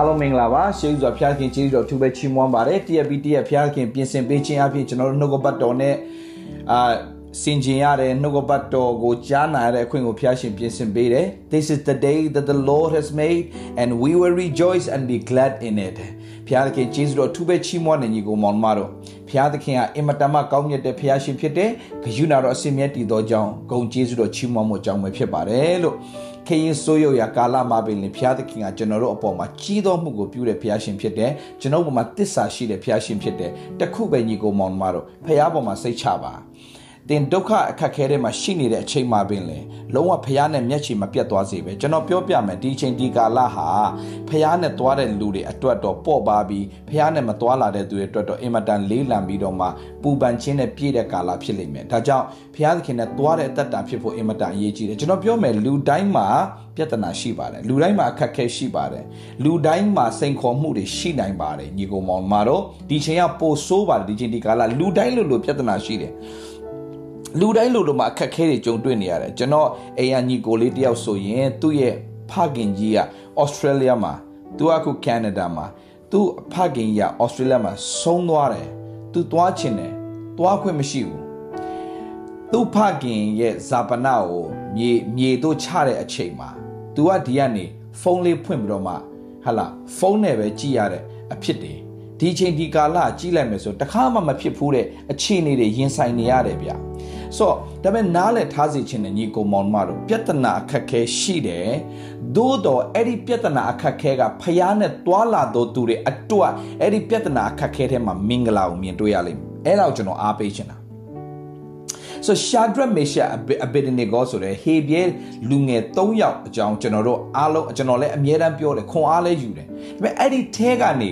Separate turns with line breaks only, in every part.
အားလုံးမင်္ဂလာပါရှေးဥစွာဖျားခင်ကျေးဇူးတော်ထူပဲချီးမွမ်းပါတယ်တရက်ပြီးတရက်ဖျားခင်ပြင်ဆင်ပေးခြင်းအပြင်ကျွန်တော်တို့နှုတ်ကပတ်တော်နဲ့အာစင်ကြင်ရတဲ့နှုတ်ကပတ်တော်ကိုကြားနာရတဲ့အခွင့်ကိုဖျားရှင်ပြင်ဆင်ပေးတယ် This is the day that the Lord has made and we will rejoice and be glad in it ဖျားခင်ကျေးဇူးတော်ထူပဲချီးမွမ်းနေညီကိုမောင်မတော်ဖျားသခင်ကအင်မတန်မှကောင်းမြတ်တဲ့ဖျားရှင်ဖြစ်တဲ့ဂယုဏတော်အစင်မြတ်တည်သောကြောင့်ဂုံကျေးဇူးတော်ချီးမွမ်းမှုအကြောင်းပဲဖြစ်ပါတယ်လို့ ခရင်ဆိုးရုပ်ရာကာလမှာပင်လင်ဘုရားသခင်ကကျွန်တော်တို့အပေါ်မှာကြီးသောမှုကိုပြုတဲ့ဘုရားရှင်ဖြစ်တယ်ကျွန်တော်တို့မှာတစ္ဆာရှိတဲ့ဘုရားရှင်ဖြစ်တယ်တခုပဲညီကိုမောင်မတို့ဘုရားပေါ်မှာစိတ်ချပါ တင်ဒုက္ခအခက်ခဲတွေမှာရှိနေတဲ့အချိန်မှာပင်လေလုံးဝဖះနဲ့မျက်ခြေမပြတ်သွားစေပဲကျွန်တော်ပြောပြမယ်ဒီအချိန်ဒီကာလဟာဖះနဲ့သွားတဲ့လူတွေအတွက်တော့ပေါ့ပါပြီးဖះနဲ့မသွားလာတဲ့သူတွေအတွက်တော့အင်မတန်လေးလံပြီးတော့မှပူပန်ခြင်းနဲ့ပြည့်တဲ့ကာလဖြစ်လိမ့်မယ်ဒါကြောင့်ဖះသခင်နဲ့သွားတဲ့အသက်တာဖြစ်ဖို့အင်မတန်အရေးကြီးတယ်ကျွန်တော်ပြောမယ်လူတိုင်းမှာပြဿနာရှိပါတယ်လူတိုင်းမှာအခက်ခဲရှိပါတယ်လူတိုင်းမှာစိန်ခေါ်မှုတွေရှိနိုင်ပါတယ်ညီကောင်မောင်မတို့ဒီချိန်ကပိုဆိုးပါတယ်ဒီချိန်ဒီကာလလူတိုင်းလိုလိုပြဿနာရှိတယ် လူတိုင်းလူလိုမှာအခက်ခဲတွေကြုံတွေ့နေရတယ်ကျွန်တော်အိမ်ကညီကိုလေးတယောက်ဆိုရင်သူ့ရဲ့ဖခင်ကြီးကဩစတြေးလျမှာသူကခုကန်နာဒါမှာသူ့ဖခင်ကြီးကဩစတြေးလျမှာဆုံးသွားတယ်သူသွားချင်တယ်သွားခွင့်မရှိဘူးသူ့ဖခင်ရဲ့ဇာပနာကိုမြေမြေတို့ချတဲ့အချိန်မှာ तू ကဒီကနေဖုန်းလေးဖွင့်ပြီးတော့မှဟာလာဖုန်းနဲ့ပဲကြည့်ရတဲ့အဖြစ်တွေ ဒီချိန်ဒီကာလကြည့်လိုက်မယ်ဆိုတခါမှမဖြစ်ဘူးတဲ့အခြေအနေတွေရင်ဆိုင်နေရတယ်ဗျဆိုတော့ဒါပေမဲ့နားလည်ထားစီခြင်းနဲ့ညီကိုမောင်မတို့ပြဿနာအခက်ခဲရှိတယ်သို့တော့အဲ့ဒီပြဿနာအခက်ခဲကဖျားနဲ့တွာလာတော့သူတွေအတွက်အဲ့ဒီပြဿနာအခက်ခဲထဲမှာမင်္ဂလာကိုမြင်တွေ့ရလိမ့်မယ်အဲ့ဒါကိုကျွန်တော်အားပေးချင်တာဆိုရှာဒရက်မေရှာအဘေဒနေဂောဆိုတဲ့ဟေဘရဲလူငယ်၃ယောက်အကြောင်းကျွန်တော်တို့အားလုံးကျွန်တော်လည်းအမြဲတမ်းပြောတယ်ခွန်အားလည်းယူတယ်ဒါပေမဲ့အဲ့ဒီထဲကနေ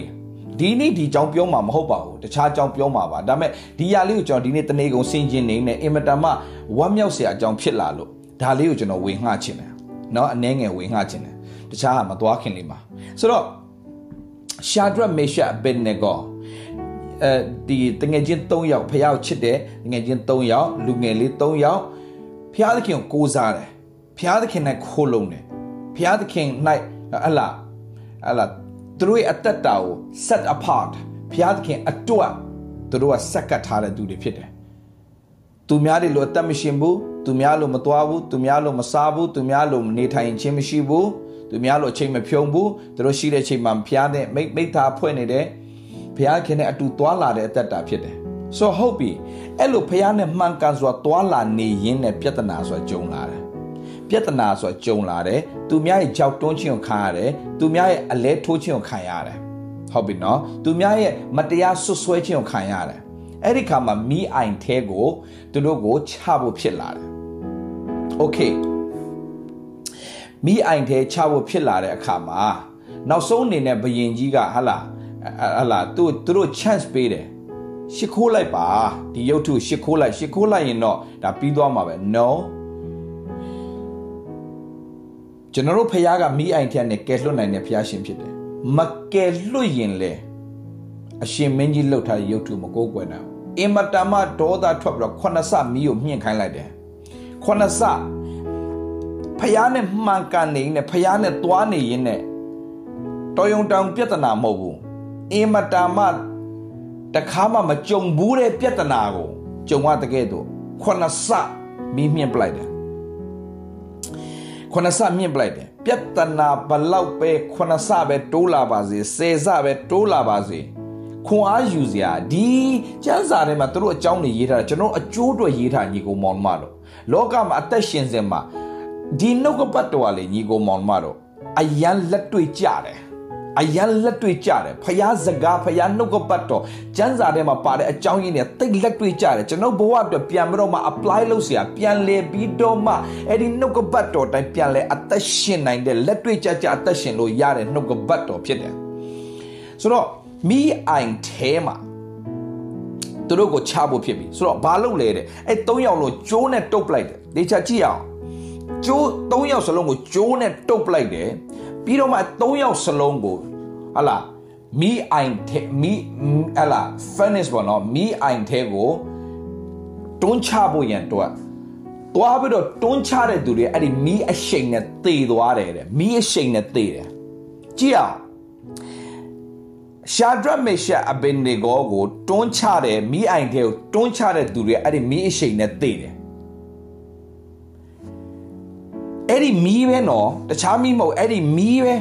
ဒီနေ့ဒီကြောင်ပြောမှာမဟုတ်ပါဘူးတခြားကြောင်ပြောမှာပါဒါပေမဲ့ဒီຢာလေးကိုကျွန်တော်ဒီနေ့တနေ့ကုန်ဆင်ကျင်နေနေအင်မတန်မှဝမ်းမြောက်စရာအကြောင်းဖြစ်လာလို့ဒါလေးကိုကျွန်တော်ဝေငှချင်တယ်เนาะအနှဲငယ်ဝေငှချင်တယ်တခြားကမသွားခင်လေးမှာဆိုတော့ရှာဒရက်မေရှာဘင်နေဂောအဲဒီတငယ်ချင်း၃ယောက်ဖះကိုချစ်တယ်တငယ်ချင်း၃ယောက်လူငယ်လေး၃ယောက်ဖះသခင်ကိုကိုးစားတယ်ဖះသခင်၌ခိုးလုံးတယ်ဖះသခင်၌အလားအလား သူတို့ရဲ့အသက်တာကို set apart ဘုရားသခင်အတွက်သူတို့ကစက်ကတ်ထားတဲ့သူတွေဖြစ်တယ်သူများတွေလိုအသက်မရှင်ဘူးသူများလိုမသွားဘူးသူများလိုမစားဘူးသူများလိုနေထိုင်ခြင်းမရှိဘူးသူများလိုအချိန်မဖြုံဘူးသူတို့ရှိတဲ့အချိန်မှာဘုရားနဲ့မိမိသားဖွဲ့နေတယ်ဘုရားခင်နဲ့အတူသွားလာတဲ့အသက်တာဖြစ်တယ်ဆိုဟုတ်ပြီအဲ့လိုဘုရားနဲ့မှန်ကန်စွာသွားလာနေရင်းနဲ့ပြဿနာဆိုတာကြုံလာတယ် ပြဿနာဆိုကြုံလာတယ်သူများရဲ့ကြောက်တွန်းခြင်းကိုခံရတယ်သူများရဲ့အလဲထိုးခြင်းကိုခံရတယ်ဟုတ်ပြီနော်သူများရဲ့မတရားဆွဆွဲခြင်းကိုခံရတယ်အဲ့ဒီခါမှာမိအိုင်ထဲကိုသူတို့ကိုချဖို့ဖြစ်လာတယ်โอเคမိအိုင်ထဲချဖို့ဖြစ်လာတဲ့အခါမှာနောက်ဆုံးအနေနဲ့ဘယင်ကြီးကဟာလာဟာလာသူသူတို့ chance ပေးတယ်ရှ िख ိုးလိုက်ပါဒီရုပ်ထုရှ िख ိုးလိုက်ရှ िख ိုးလိုက်ရင်တော့ဒါပြီးသွားမှာပဲ no ကျွန်တော်တို့ဖះကမိအိုင်ထက်နဲ့ကဲလွတ်နိုင်တဲ့ဖះရှင်ဖြစ်တယ်မကဲလွတ်ရင်လေအရှင်မင်းကြီးလှုပ်ထားတဲ့ရုပ်ထုမကိုးကွယ်နိုင်အင်မတမဒေါသထွက်ပြီးတော့ခုနစမီးကိုမြင့်ခိုင်းလိုက်တယ်ခုနစဖះနဲ့မှန်ကန်နေနဲ့ဖះနဲ့သွားနေရင်နဲ့တော်ယုံတောင်ပြဿနာမဟုတ်ဘူးအင်မတမတခါမှမကြုံဘူးတဲ့ပြဿနာကိုကြုံရတဲ့ကဲ့သို့ခုနစမီးမြင့်ပလိုက်တယ် ခုနစမြင့်ပလိုက်တယ်ပြဿနာဘလောက်ပဲခုနစပဲတိုးလာပါစေဆယ်စပဲတိုးလာပါစေခွန်အားယူစရာဒီကျမ်းစာထဲမှာသူတို့အကြောင်းတွေရေးထားတာကျွန်တော်အကျိုးတွေရေးထားညီကောင်မောင်မတို့လောကမှာအသက်ရှင်စင်မှာဒီနှုတ်ကပတ်တော်လေညီကောင်မောင်မတို့အယံလက်တွေ့ကြတယ် အယံလက်တွေ့ကြတယ်ဖယားစကားဖယားနှုတ်ကပတ်တော်ကျမ်းစာထဲမှာပါတဲ့အကြောင်းရင်းတွေတိတ်လက်တွေ့ကြတယ်ကျွန်တော်ဘဝအတွက်ပြန်ပြီးတော့မှ apply လုပ်เสียပြန်လေပြီးတော့မှအဲ့ဒီနှုတ်ကပတ်တော်တိုင်းပြန်လေအသက်ရှင်နိုင်တဲ့လက်တွေ့ကြကြအသက်ရှင်လို့ရတဲ့နှုတ်ကပတ်တော်ဖြစ်တယ်ဆိုတော့မိအိုင်ထဲမှာသူတို့ကိုချဖို့ဖြစ်ပြီဆိုတော့ဘာလုပ်လဲတဲ့အဲ့၃ယောက်လုံးကျိုးနဲ့တုတ်ပလိုက်တယ်ဒေချာကြည့်အောင်ကျိုး၃ယောက်စလုံးကိုကျိုးနဲ့တုတ်ပလိုက်တယ် ပြီးတော့မှ၃ယောက်စလုံးကိုဟလာမီအိုင်ထဲမီဟလာ furnace ပေါ့နော်မီအိုင်ထဲကိုတွန်းချဖို့ရန်တော့သွားပြီးတော့တွန်းချတဲ့သူတွေအဲ့ဒီမီးအရှိန်နဲ့သေသွားတယ်တဲ့မီးအရှိန်နဲ့သေတယ်ကြည့်အောင်ရှာဒရမေရှအဘင်နေဂောကိုတွန်းချတယ်မိအိုင်တဲ့ကိုတွန်းချတဲ့သူတွေအဲ့ဒီမိအရှိန်နဲ့သိတယ် အဲ့ဒီမီးပဲနော်တခြားမီးမဟုတ်အဲ့ဒီမီးပဲ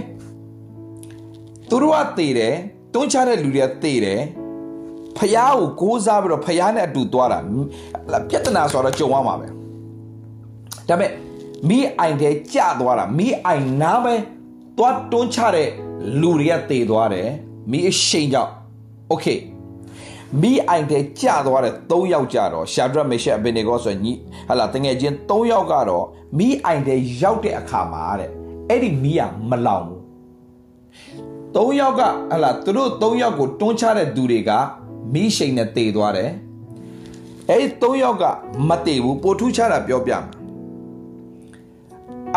သူတို့ကသေတယ်တွန်းချတဲ့လူတွေကသေတယ်ဖះကိုကိုးစားပြီးတော့ဖះနဲ့အတူသွားတာပြဿနာဆိုတော့ကြုံရမှာပဲဒါပေမဲ့မီးအိုင်တဲ့ကျသွားတာမီးအိုင်နားပဲသွားတွန်းချတဲ့လူတွေကသေသွားတယ်မီးအရှိန်ကြောင့်โอเค မီးအိုင်တဲ့ကျသွားတဲ့၃ယောက်ကြတော့ရှာဒရမေရှက်အဘင်နေဂောဆိုညီဟလာတငယ်ချင်း၃ယောက်ကတော့မီးအိုင်တဲ့ရောက်တဲ့အခါမှာတဲ့အဲ့ဒီမီးကမလောင်ဘူး၃ယောက်ကဟလာသူတို့၃ယောက်ကိုတွန်းချတဲ့သူတွေကမီးရှိန်နဲ့တေသွားတယ်အဲ့ဒီ၃ယောက်ကမတေဘူးပိုထူးခြားတာပြောပြမှာ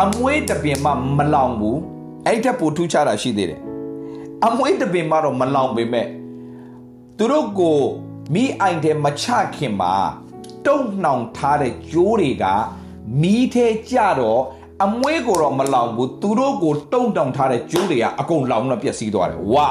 အမွေးတပင်မှမလောင်ဘူးအဲ့ထက်ပိုထူးခြားတာရှိသေးတယ်အမွေးတပင်မှတော့မလောင်ပေမဲ့ သူတို့ကိုမိအိုင်တဲ့မချခင်မှာတုံနှောင်ထားတဲ့ကြိုးတွေကမီးထဲကြတော့အမွေးကိုတော့မလောင်ဘူးသူတို့ကိုတုံတောင်ထားတဲ့ကြိုးတွေကအကုန်လောင်တော့ပျက်စီးသွားတယ်ဝါ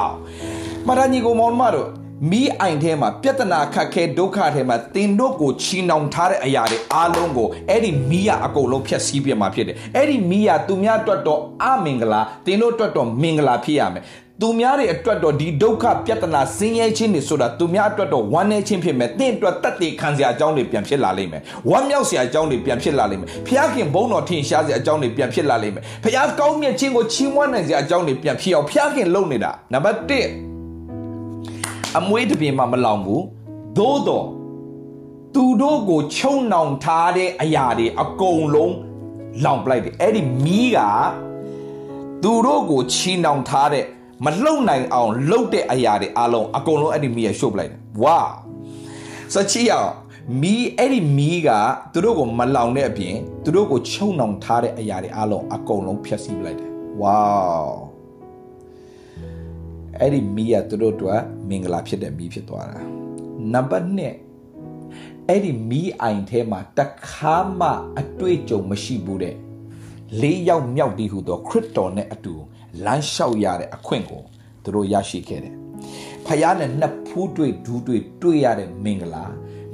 မရညီကိုမောင်မတို့မီးအိုင်ထဲမှာပြဿနာခက်ခဲဒုက္ခထဲမှာတင်တို့ကိုချီနှောင်ထားတဲ့အရာတွေအားလုံးကိုအဲ့ဒီမီးရအကုန်လုံးဖျက်ဆီးပြမှာဖြစ်တယ်အဲ့ဒီမီးရသူများအတွက်တော့အမင်္ဂလာတင်တို့အတွက်တော့မင်္ဂလာဖြစ်ရမယ် သူများတွေအတွက်တော့ဒီဒုက္ခပြဿနာဆင်းရဲခြင်းတွေဆိုတာသူများအတွက်တော့ဝမ်းနည်းခြင်းဖြစ်မယ်တင့်အတွက်တတ်တည်ခံစရာအကြောင်းတွေပြန်ဖြစ်လာလိမ့်မယ်ဝမ်းမြောက်စရာအကြောင်းတွေပြန်ဖြစ်လာလိမ့်မယ်ဖျားခင်ဘုန်းတော်ထင်ရှားစရာအကြောင်းတွေပြန်ဖြစ်လာလိမ့်မယ်ဖျားကောင်းမြတ်ခြင်းကိုချီးမွမ်းနိုင်စရာအကြောင်းတွေပြန်ဖြစ်အောင်ဖျားခင်လုပ်နေတာနံပါတ်1အမွေးတစ်ပြင်မှမလောင်ဘူးသို့တော့သူတို့ကိုချုံနှောင်ထားတဲ့အရာတွေအကုန်လုံးလောင်ပလိုက်တယ်အဲ့ဒီမီးကသူတို့ကိုချီနှောင်ထားတဲ့ မလှုပ်နိုင်အောင်လှုပ်တဲ့အရာတွေအလုံးအကုန်လုံးအဲ့ဒီမီးရရှုပ်ပလိုက်တယ်ဝါစချီအောင်မီးအဲ့ဒီမီးကသူတို့ကိုမလောင်တဲ့အပြင်သူတို့ကိုချုံနှောင်ထားတဲ့အရာတွေအလုံးအကုန်လုံးဖျက်ဆီးပလိုက်တယ်ဝါအဲ့ဒီမီးကသူတို့တို့မင်္ဂလာဖြစ်တဲ့မီးဖြစ်သွားတာနံပါတ်1အဲ့ဒီမီးအိုင်ထဲမှာတခါမှအတွေ့အကြုံမရှိဘူးတဲ့လေးယောက်မြောက်ဒီဟုသောခရစ်တော်နဲ့အတူ လမ်းလျှောက်ရတဲ့အခွင့်ကိုသူတို့ရရှိခဲ့တယ်။ဖယားနဲ့နှစ်ဖူးတွေ့ဒူးတွေ့တွေ့ရတဲ့မင်္ဂလာ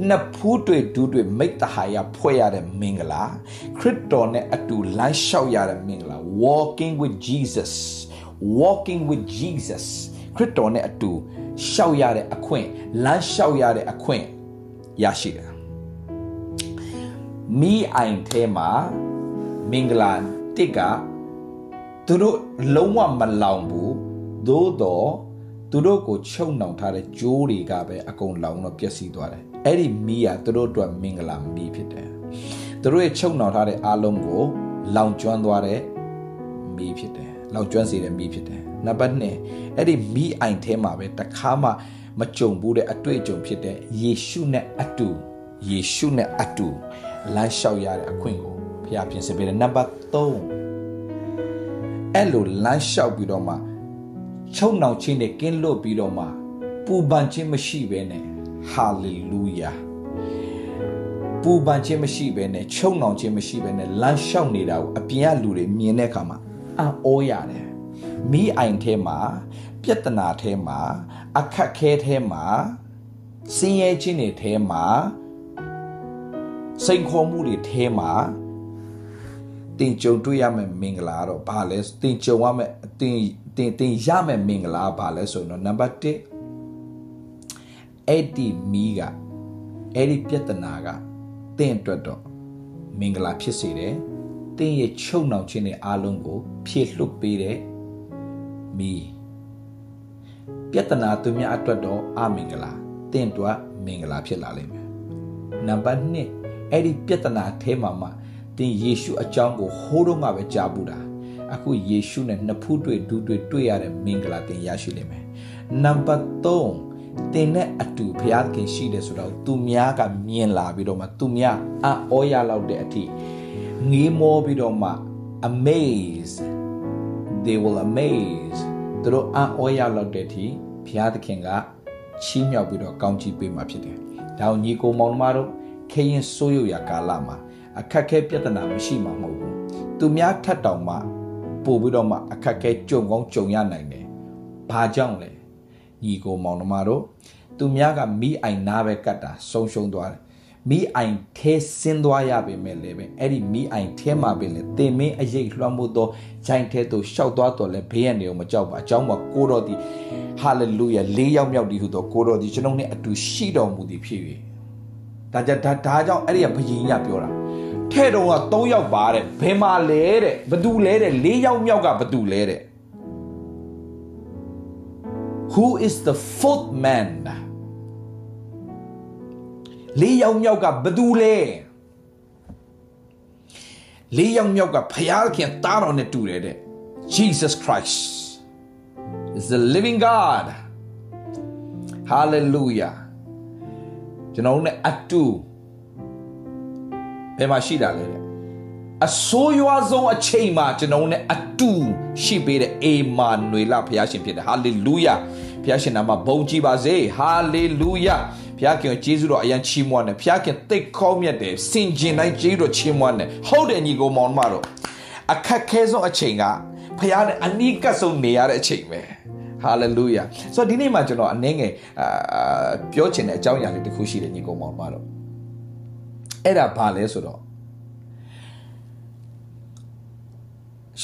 နှစ်ဖူးတွေ့ဒူးတွေ့မိတ္တဟာယဖွဲ့ရတဲ့မင်္ဂလာခရစ်တော်နဲ့အတူလမ်းလျှောက်ရတဲ့မင်္ဂလာ walking with Jesus walking with Jesus ခရစ်တော်နဲ့အတူရှောက်ရတဲ့အခွင့်လမ်းလျှောက်ရတဲ့အခွင့်ရရှိတယ်မိအိုင်ထဲမှာမင်္ဂလာတစ်က သူတို့လုံးဝမလောင်ဘူးသို့တော့သူတို့ကိုချုပ်နှောင်ထားတဲ့ကြိုးတွေကပဲအကုန်လောင်တော့ပျက်စီးသွားတယ်အဲ့ဒီမီးကသူတို့အတွက်မင်္ဂလာမီးဖြစ်တယ်သူတို့ရဲ့ချုပ်နှောင်ထားတဲ့အားလုံးကိုလောင်ကျွမ်းသွားတဲ့မီးဖြစ်တယ်လောင်ကျွမ်းစေတဲ့မီးဖြစ်တယ်နံပါတ်2အဲ့ဒီမီးအိုင်ထဲမှာပဲတခါမှမကြုံဘူးတဲ့အတွေ့အကြုံဖြစ်တဲ့ယေရှုနဲ့အတူယေရှုနဲ့အတူလမ်းလျှောက်ရတဲ့အခွင့်ကိုဘုရားပြင်ဆင်ပေးတယ်နံပါတ်3 အဲ့လိုလမ်းလျှောက်ပြီးတော့မှချုံနှောင်ခြင်းနဲ့ကင်းလွတ်ပြီးတော့မှပူပန်ခြင်းမရှိဘဲနဲ့ဟာလေလုယာပူပန်ခြင်းမရှိဘဲနဲ့ချုံနှောင်ခြင်းမရှိဘဲနဲ့လမ်းလျှောက်နေတာကိုအပြင်ကလူတွေမြင်တဲ့အခါမှာအံ့ဩရတယ်မိအိုင်ထဲမှာပြဿနာထဲမှာအခက်ခဲထဲမှာစင်းရဲခြင်းတွေထဲမှာစိန်ခေါ်မှုတွေထဲမှာ တင်ကြုံတွေ့ရမယ့်မင်္ဂလာတော့ဘာလဲတင်ကြုံရမယ့်တင်တင်တင်ရမယ့်မင်္ဂလာဘာလဲဆိုတော့နံပါတ်1အဲ့ဒီမီးကအဲ့ဒီပြဿနာကတင့်အတွက်တော့မင်္ဂလာဖြစ်စေတယ်တင်းရဲ့ချုပ်နှောင်ခြင်းတွေအားလုံးကို ဖြည့်လွတ်ပေးတဲ့မီးပြဿနာသူများအတွက်တော့အမင်္ဂလာတင့်အတွက်မင်္ဂလာဖြစ်လာလိမ့်မယ်နံပါတ်2အဲ့ဒီပြဿနာအဲမှာမှ သင်ယေရှုအကြောင်းကိုဟိုးတော့မှပဲကြားဘူးတာအခုယေရှုနဲ့နှစ်ဖူးတွေ့ဒူးတွေ့တွေ့ရတဲ့မင်္ဂလာသင်ရရှိလိမ့်မယ်နံပါတ်3သင်နဲ့အတူဘုရားခင်ရှိတယ်ဆိုတော့သူများကမြင်လာပြီးတော့မှသူများအံ့ဩရလောက်တဲ့အထိငေးမောပြီးတော့မှ amaze they will amaze သူတို့အံ့ဩရလောက်တဲ့အထိဘုရားသခင်ကချီးမြှောက်ပြီးတော့ကောင်းချီးပေးမှာဖြစ်တယ်။ဒါကိုညီကိုမောင်နှမတို့ခရင်ဆိုးရရကာလမှာ အခက်ခဲပြဿနာမရှိမှာမဟုတ်ဘူးသူများထက်တောင်မှပို့ပြီးတော့မှအခက်ခဲကြုံကောင်းကြုံရနိုင်တယ်ဘာကြောင့်လဲညီကိုမောင်နှမတို့သူများကမိအိုင်နာပဲကတ်တာဆုံးရှုံးသွားတယ်မိအိုင်ထဲဆင်းသွားရပေမဲ့လည်းပဲအဲ့ဒီမိအိုင်ထဲမှာပင်လေတင်မင်းအရေးလွှမ်းမိုးသောဂျိုင်ထဲသို့ရှောက်သွားတော်လဲဘေးရန်တွေကိုမကြောက်ပါအကြောင်းမှာကိုတော်သည်ဟာလေလုယာလေးယောက်မြောက်သည်ဟုသောကိုတော်သည်ကျွန်ုပ်နဲ့အတူရှိတော်မူသည်ဖြစ်၍ဒါကြဒါဒါကြောင့်အဲ့ဒီကဘယင်ညပြောတာ ထဲ့တော်က3ယောက်ပါတဲ့ဘယ်မှာလဲတဲ့ဘသူလဲတဲ့၄ယောက်မြောက်ကဘသူလဲတဲ့ Who is the fourth man လေးယောက်မြောက်ကဘသူလဲလေးယောက်မြောက်ကဖယားခင်သားတော်နဲ့တူတယ်တဲ့ Jesus Christ is the living God hallelujah ကျွန်တော်တို့ ਨੇ အတူ ဘယ်မှာရှိတာလဲတဲ့အဆိုးရွားဆုံးအချိန်မှာကျွန်တော်တို့ ਨੇ အတူရှိပေးတဲ့အေမာနွေလဘုရားရှင်ဖြစ်တယ် hallelujah ဘုရားရှင်နာမဘုန်းကြီးပါစေ hallelujah ဘုရားခင်ကျေးဇူးတော်အရန်ချီးမွမ်းတယ်ဘုရားခင်သိခေါမြတ်တယ်စင်ကျင်တိုင်းကျေးဇူးတော်ချီးမွမ်းတယ်ဟုတ်တယ်ညီကိုမောင်မတော်အခက်ခဲဆုံးအချိန်ကဘုရားနဲ့အနီးကပ်ဆုံးနေရတဲ့အချိန်ပဲဟာလေလုယာဆိုတော့ဒီနေ့မှာကျွန်တော်အနည်းငယ်အာပြောချင်တဲ့အကြောင်းအရာလေးတစ်ခုရှိတယ်ညီကောင်မောင်မတော် အဲ့ဒါဘာလဲဆိုတော့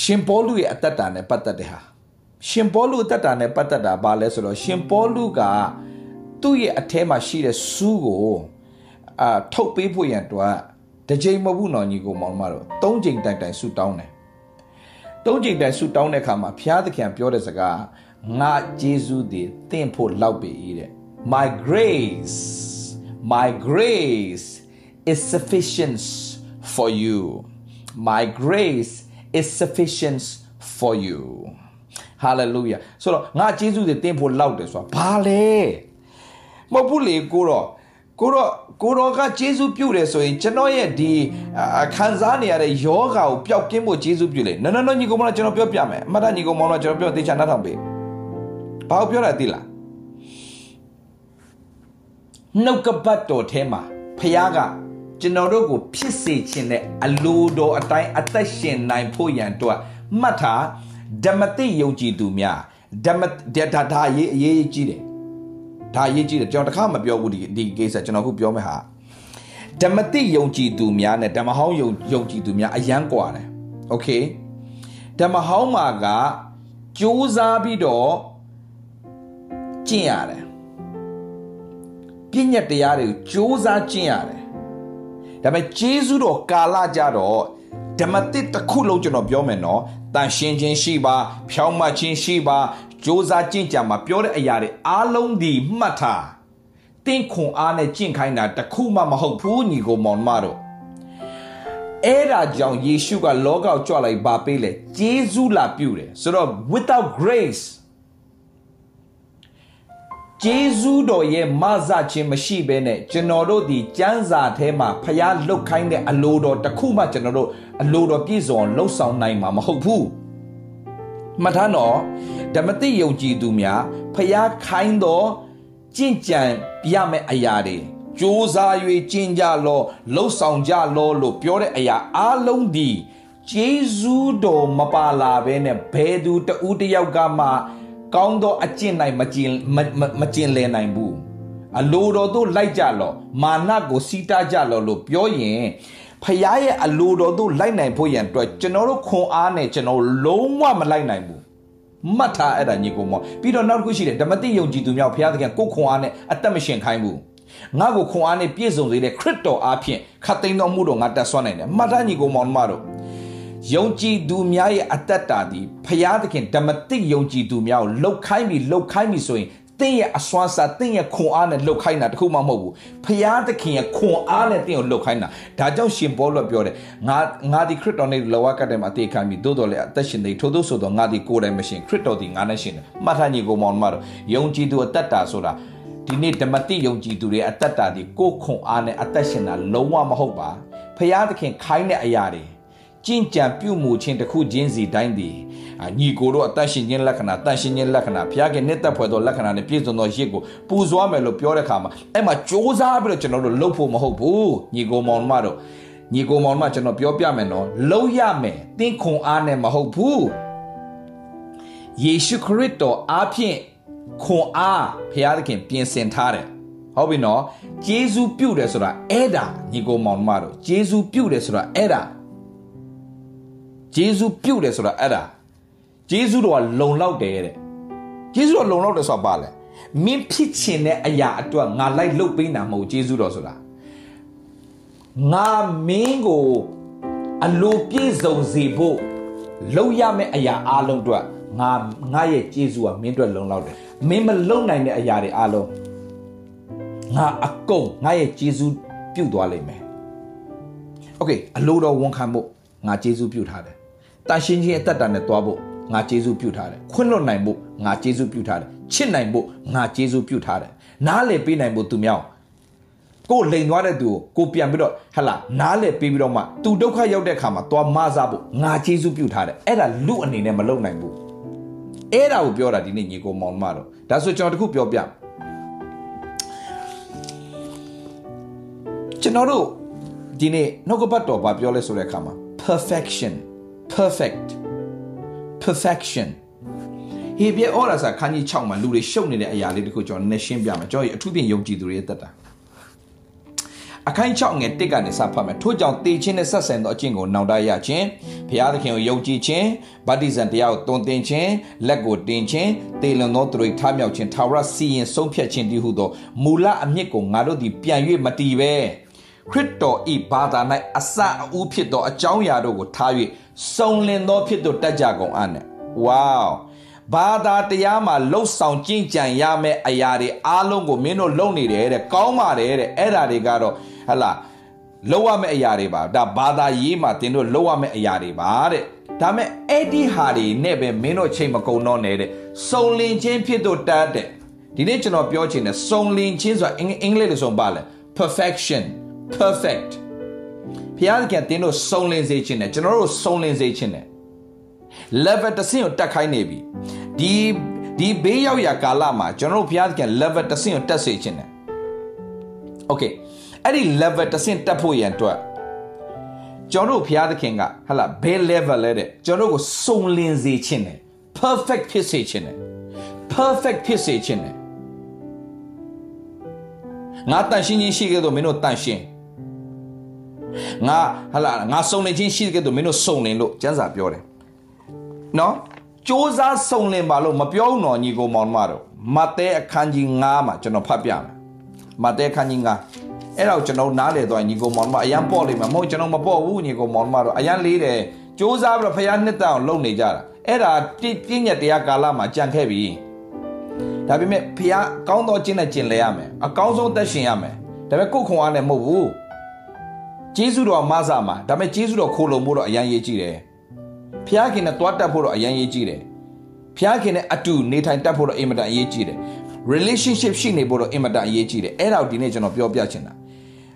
ရှင်ပေါလုရဲ့အသက်တာနဲ့ပတ်သက်တဲ့ဟာရှင်ပေါလုအသက်တာနဲ့ပတ်သက်တာဘာလဲဆိုတော့ရှင်ပေါလုကသူ့ရဲ့အထဲမှာရှိတဲ့စူးကိုအာထုတ်ပေးဖို့ရန်အတွက်တစ်ချိန်မဟုတ်ဘူးနော်ညီကိုမောင်မတော်သုံးချိန်တိုင်တိုင်ဆူတောင်းတယ်သုံးချိန်တိုင်ဆူတောင်းတဲ့အခါမှာဘုရားသခင်ပြောတဲ့စကားငါဂျေဇုတည်တင့်ဖို့လောက်ပေ၏တဲ့ my grace my grace is sufficient for you my grace is sufficient for you hallelujah ဆိုတော့ငါဂျေဇုတည်တင့်ဖို့လောက်တယ်ဆိုတာဘာလဲမဟုတ်ဘူးလေကိုတော့ကိုတော့ကိုတော့ကဂျေဇုပြုတယ်ဆိုရင်ကျွန်တော်ရဲ့ဒီခံစားနေရတဲ့ယောဂါကိုပျောက်ကင်းဖို့ဂျေဇုပြုလေနော်နော်နော်ညီကောင်မကျွန်တော်ပြောပြမယ်အမှတ်တညီကောင်မကျွန်တော်ပြောသေချာနားထောင်ပေးဘာကိုပြောတာသိလားနှုတ်ကပတ်တော်ထဲမှာဖခင်က ကျွန်တော်တို့ကိုဖြစ်စေခြင်းနဲ့အလိုတော်အတိုင်းအသက်ရှင်နိုင်ဖို့ရန်အတွက်မှတ်ထားဓမ္မတိယုံကြည်သူများဓမ္မဒါဒါရေးအရေးကြီးတယ်ဒါရေးကြီးတယ်ကျွန်တော်တခါမပြောဘူးဒီဒီကိစ္စကျွန်တော်ခုပြောမယ်ဟာဓမ္မတိယုံကြည်သူများနဲ့ဓမ္မဟောင်းယုံယုံကြည်သူများအယံကွာတယ်โอเคဓမ္မဟောင်းမှာကကြိုးစားပြီးတော့ကျင့်ရတယ်ပြည့်ညက်တရားတွေကိုစူးစမ်းကျင့်ရတယ် ဒါပေမဲ့ဂျေဇုတော်ကာလကြတော့ဓမ္မတစ်တစ်ခုလုံးကျွန်တော်ပြောမယ်နော်တန်ရှင်းခြင်းရှိပါ ဖြောင်းမှခြင်းရှိပါစူးစမ်းကျင့်ကြံမှာပြောတဲ့အရာတွေအားလုံးဒီမှတ်ထားတင်းခွန်အားနဲ့ကျင့်ခိုင်းတာတခုမှမဟုတ်ဘူးညီကိုမောင်မတို့အဲ့ဒါကြောင့်ယေရှုကလောကကိုကြွလိုက်ပါပေးလေဂျေဇုလာပြုတယ်ဆိုတော့ without grace ဂျေဇူးတော်ရဲ့မဆခြင်းမရှိဘဲနဲ့ကျွန်တော်တို့ဒီကျမ်းစာထဲမှာဖျားလုတ်ခိုင်းတဲ့အလိုတော်တစ်ခုမှကျွန်တော်တို့အလိုတော်ပြည့်စုံလှုပ်ဆောင်နိုင်မှာမဟုတ်ဘူးမှတ်ထားနော်ဓမ္မတိယုံကြည်သူများဖျားခိုင်းတော်ကြင့်ကြံပြမယ့်အရာတွေကြိုးစား၍ကျင့်ကြလောလှုပ်ဆောင်ကြလောလို့ပြောတဲ့အရာအလုံးဒီဂျေဇူးတော်မပါလာဘဲနဲ့ဘယ်သူတဦးတယောက်ကမှ ကောင်းသောအကျင့်နိုင်မကျင်မကျင်လည်နိုင်ဘူးအလိုတော်တို့လိုက်ကြလောမာနကိုစီးတားကြလောလို့ပြောရင်ဖခင်ရဲ့အလိုတော်တို့လိုက်နိုင်ဖို့ရန်အတွက်ကျွန်တော်တို့ခွန်အားနဲ့ကျွန်တော်လုံးဝမလိုက်နိုင်ဘူးမှတ်ထားအဲ့ဒါညီကောင်မပြီးတော့နောက်တစ်ခုရှိတယ်ဓမ္မတိယုံကြည်သူများဖခင်သခင်ကိုခွန်အားနဲ့အသက်မရှင်ခိုင်းဘူးငါ့ကိုခွန်အားနဲ့ပြည့်စုံစေတဲ့ခရစ်တော်အားဖြင့်ခတ်သိမ်းတော်မူတော်ငါတက်ဆွမ်းနိုင်တယ်မှတ်ထားညီကောင်မောင်မတို့ ယုံကြည်သူများရဲ့အသက်တာသည်ဖျားသခင်ဓမ္မတိယုံကြည်သူများကိုလှုပ်ခိုင်းပြီးလှုပ်ခိုင်းပြီးဆိုရင်တင့်ရဲ့အစွမ်းစားတင့်ရဲ့ခွန်အားနဲ့လှုပ်ခိုင်းတာတခုမှမဟုတ်ဘူးဖျားသခင်ရဲ့ခွန်အားနဲ့တင့်ကိုလှုပ်ခိုင်းတာဒါကြောင့်ရှင်ပေါလုပြောတယ်ငါငါဒီခရစ်တော်နဲ့လောကကတည်းမှာအသေးခံပြီးသို့တော်လည်းအသက်ရှင်နေထို့သို့ဆိုတော့ငါဒီကိုယ်တိုင်မရှင်ခရစ်တော်ဒီငါနဲ့ရှင်တယ်မှတ်ထားညီကိုမောင်မတော်ယုံကြည်သူအသက်တာဆိုတာဒီနေ့ဓမ္မတိယုံကြည်သူတွေအသက်တာဒီကိုယ်ခွန်အားနဲ့အသက်ရှင်တာလုံးဝမဟုတ်ပါဖျားသခင်ခိုင်းတဲ့အရာတွေ ကြင်ကြံပြုမှုခြင်းတစ်ခုချင်းစီတိုင်းသည်ညီကိုတို့အသက်ရှင်ခြင်းလက္ခဏာတန်ရှင်ခြင်းလက္ခဏာဘုရားကနှစ်သက်ဖွယ်သောလက္ခဏာနဲ့ပြည့်စုံသောရစ်ကိုပူဇော်မယ်လို့ပြောတဲ့အခါမှာအဲ့မှာစ조사ပြီးတော့ကျွန်တော်တို့လှုပ်ဖို့မဟုတ်ဘူးညီကိုမောင်မတို့ညီကိုမောင်မကျွန်တော်ပြောပြမယ်နော်လှုပ်ရမယ်တင်းခွန်အားနဲ့မဟုတ်ဘူးယေရှုခရစ်တော်အားဖြင့်ခွန်အားဖျားသခင်ပြင်ဆင်ထားတယ်ဟုတ်ပြီနော်ဂျေဇူးပြုတယ်ဆိုတာအဲ့ဒါညီကိုမောင်မတို့ဂျေဇူးပြုတယ်ဆိုတာအဲ့ဒါ ဂျေဇူးပြုတယ်ဆိုတာအဲ့ဒါဂျေဇူးတော်ကလုံလောက်တယ်တဲ့ဂျေဇူးတော်လုံလောက်တယ်ဆိုတာပါလဲမင်းဖြစ်ချင်တဲ့အရာအတွက်ငါလိုက်လုပ်ပေးတာမဟုတ်ဂျေဇူးတော်ဆိုတာငါမင်းကိုအလိုပြည့်စုံစေဖို့လုပ်ရမယ့်အရာအလုံးအတွက်ငါငါရဲ့ဂျေဇူးကမင်းအတွက်လုံလောက်တယ်မင်းမလုံနိုင်တဲ့အရာတွေအလုံးငါအကုန်ငါရဲ့ဂျေဇူးပြုတ်သွားလိမ့်မယ်โอเคအလိုတော်ဝန်ခံဖို့ငါဂျေဇူးပြုတ်ထားတယ် တန်ရှင်းခြင်းအသက်တာနဲ့တွားဖို့ငါဂျေဇူးပြုတ်ထားတယ်ခွင့်လွတ်နိုင်ဖို့ငါဂျေဇူးပြုတ်ထားတယ်ချစ်နိုင်ဖို့ငါဂျေဇူးပြုတ်ထားတယ်နားလည်ပေးနိုင်ဖို့သူမြောက်ကိုလိန်သွားတဲ့သူကိုကိုပြန်ပြီးတော့ဟလာနားလည်ပေးပြီးတော့မှသူဒုက္ခရောက်တဲ့အခါမှာသွားမစားဖို့ငါဂျေဇူးပြုတ်ထားတယ်အဲ့ဒါလူအနေနဲ့မလုပ်နိုင်ဘူးအဲ့ဒါကိုပြောတာဒီနေ့ညီကိုမောင်မတော့ဒါဆိုကျွန်တော်တခုပြောပြကျွန်တော်တို့ဒီနေ့နှုတ်ကပတ်တော်ဘာပြောလဲဆိုတဲ့အခါမှာ perfection perfect perfection ဟေပြဩရာစာခန်းကြီး6မှာလူတွေရှုပ်နေတဲ့အရာလေးတခုကျွန်တော်နည်းရှင်းပြမယ်ကျွန်တော်အထူးဖြင့်ယုံကြည်သူတွေရဲ့တက်တာအခိုင်6ငယ်တစ်ကနေစဖတ်မယ်ထို့ကြောင့်တေချင်းနဲ့ဆက်ဆံသောအကျင့်ကိုနောင်တရခြင်းဘုရားသခင်ကိုယုံကြည်ခြင်းဗတ္တိဇံတရားကိုတုံသင်ခြင်းလက်ကိုတင်ခြင်းတေလွန်သောသူတွေထားမြောက်ခြင်းထာဝရစီရင်ဆုံးဖြတ်ခြင်းတည်းဟုသောမူလအမြစ်ကိုငါတို့သည်ပြန်၍မတည်ပဲ ခရစ်တော်ဤဘာသာ၌အစအဦးဖြစ်သောအကြောင်းအရာတို့ကိုထား၍စုံလင်သောဖြစ်သောတတ်ကြကုန်အံ့နဲ့ဝေါဘာသာတရားမှာလှုပ်ဆောင်ကြင်ကြံရမယ့်အရာတွေအားလုံးကိုမင်းတို့လုပ်နေတယ်တဲ့ကောင်းပါတယ်တဲ့အဲ့ဒါတွေကတော့ဟလာလောက်ရမယ့်အရာတွေပါဒါဘာသာရေးမှာတင်တို့လောက်ရမယ့်အရာတွေပါတဲ့ဒါမဲ့အဲ့ဒီဟာတွေနဲ့ပဲမင်းတို့ချိန်မကုန်တော့နဲ့တဲ့စုံလင်ခြင်းဖြစ်တော့တတ်တဲ့ဒီနေ့ကျွန်တော်ပြောချင်တယ်စုံလင်ခြင်းဆိုတာအင်္ဂလိပ်လိုဆိုပါလဲ perfection perfect ဖျားသခင်တင်းတို့စုံလင်စေခြင်းနဲ့ကျွန်တော်တို့စုံလင်စေခြင်းနဲ့ level တစ်ဆင့်ကိုတက်ခိုင်းနေပြီဒီဒီဘေးရောက်ရာကာလမှာကျွန်တော်တို့ဘုရားသခင် level တစ်ဆင့်ကိုတက်စေခြင်းနဲ့ okay အဲ့ဒီ level တစ်ဆင့်တက်ဖို့ရန်အတွက်ကျွန်တော်တို့ဘုရားသခင်ကဟလာဘယ် level လဲတဲ့ကျွန်တော်တို့ကိုစုံလင်စေခြင်းနဲ့ perfect ဖြစ်စေခြင်းနဲ့ perfect ဖြစ်စေခြင်းနဲ့ငါတန်ရှင်းခြင်းရှိခဲ့တော့မင်းတို့တန်ရှင်း ငါဟလာငါစုံလင်ခြင်းရှိခဲ့တော့မင်းတို့စုံလင်လို့ကျမ်းစာပြောတယ်နော်စ조사စုံလင်ပါလို့မပြောဘူးနော်ညီကိုမောင်မတို့မဿဲအခန်းကြီး9မှာကျွန်တော်ဖတ်ပြမယ်မဿဲအခန်းကြီး9အဲ့တော့ကျွန်တော်နားလေတော့ညီကိုမောင်မအရန်ပေါ့လိမ့်မယ်မဟုတ်ကျွန်တော်မပေါ့ဘူးညီကိုမောင်မတို့အရန်လေးတယ်စ조사ပြီးတော့ဖခင်နှစ်တအောင်လုပ်နေကြတာအဲ့ဒါပြည့်ညက်တရားကာလမှာကြံခဲ့ပြီဒါပေမဲ့ဖခင်ကောင်းသောကျင့်နဲ့ကျင့်လဲရမယ်အကောင်းဆုံးသက်ရှင်ရမယ်ဒါပေမဲ့ကိုယ်ခွန်အားနဲ့မဟုတ်ဘူး ဂျေစုတော်မဆာမှာဒါပေမဲ့ဂျေစုတော်ခိုးလုံဖို့တော့အရန်ရေးကြည့်တယ်ဖျားခင်နဲ့တွားတက်ဖို့တော့အရင်ရေးကြည့်တယ်ဖျားခင်နဲ့အတူနေထိုင်တက်ဖို့တော့အင်မတန်အရေးကြီးတယ် relationship ရှိနေဖို့တော့အင်မတန်အရေးကြီးတယ်အဲ့ဒါကိုဒီနေ့ကျွန်တော်ပြောပြချင်တာ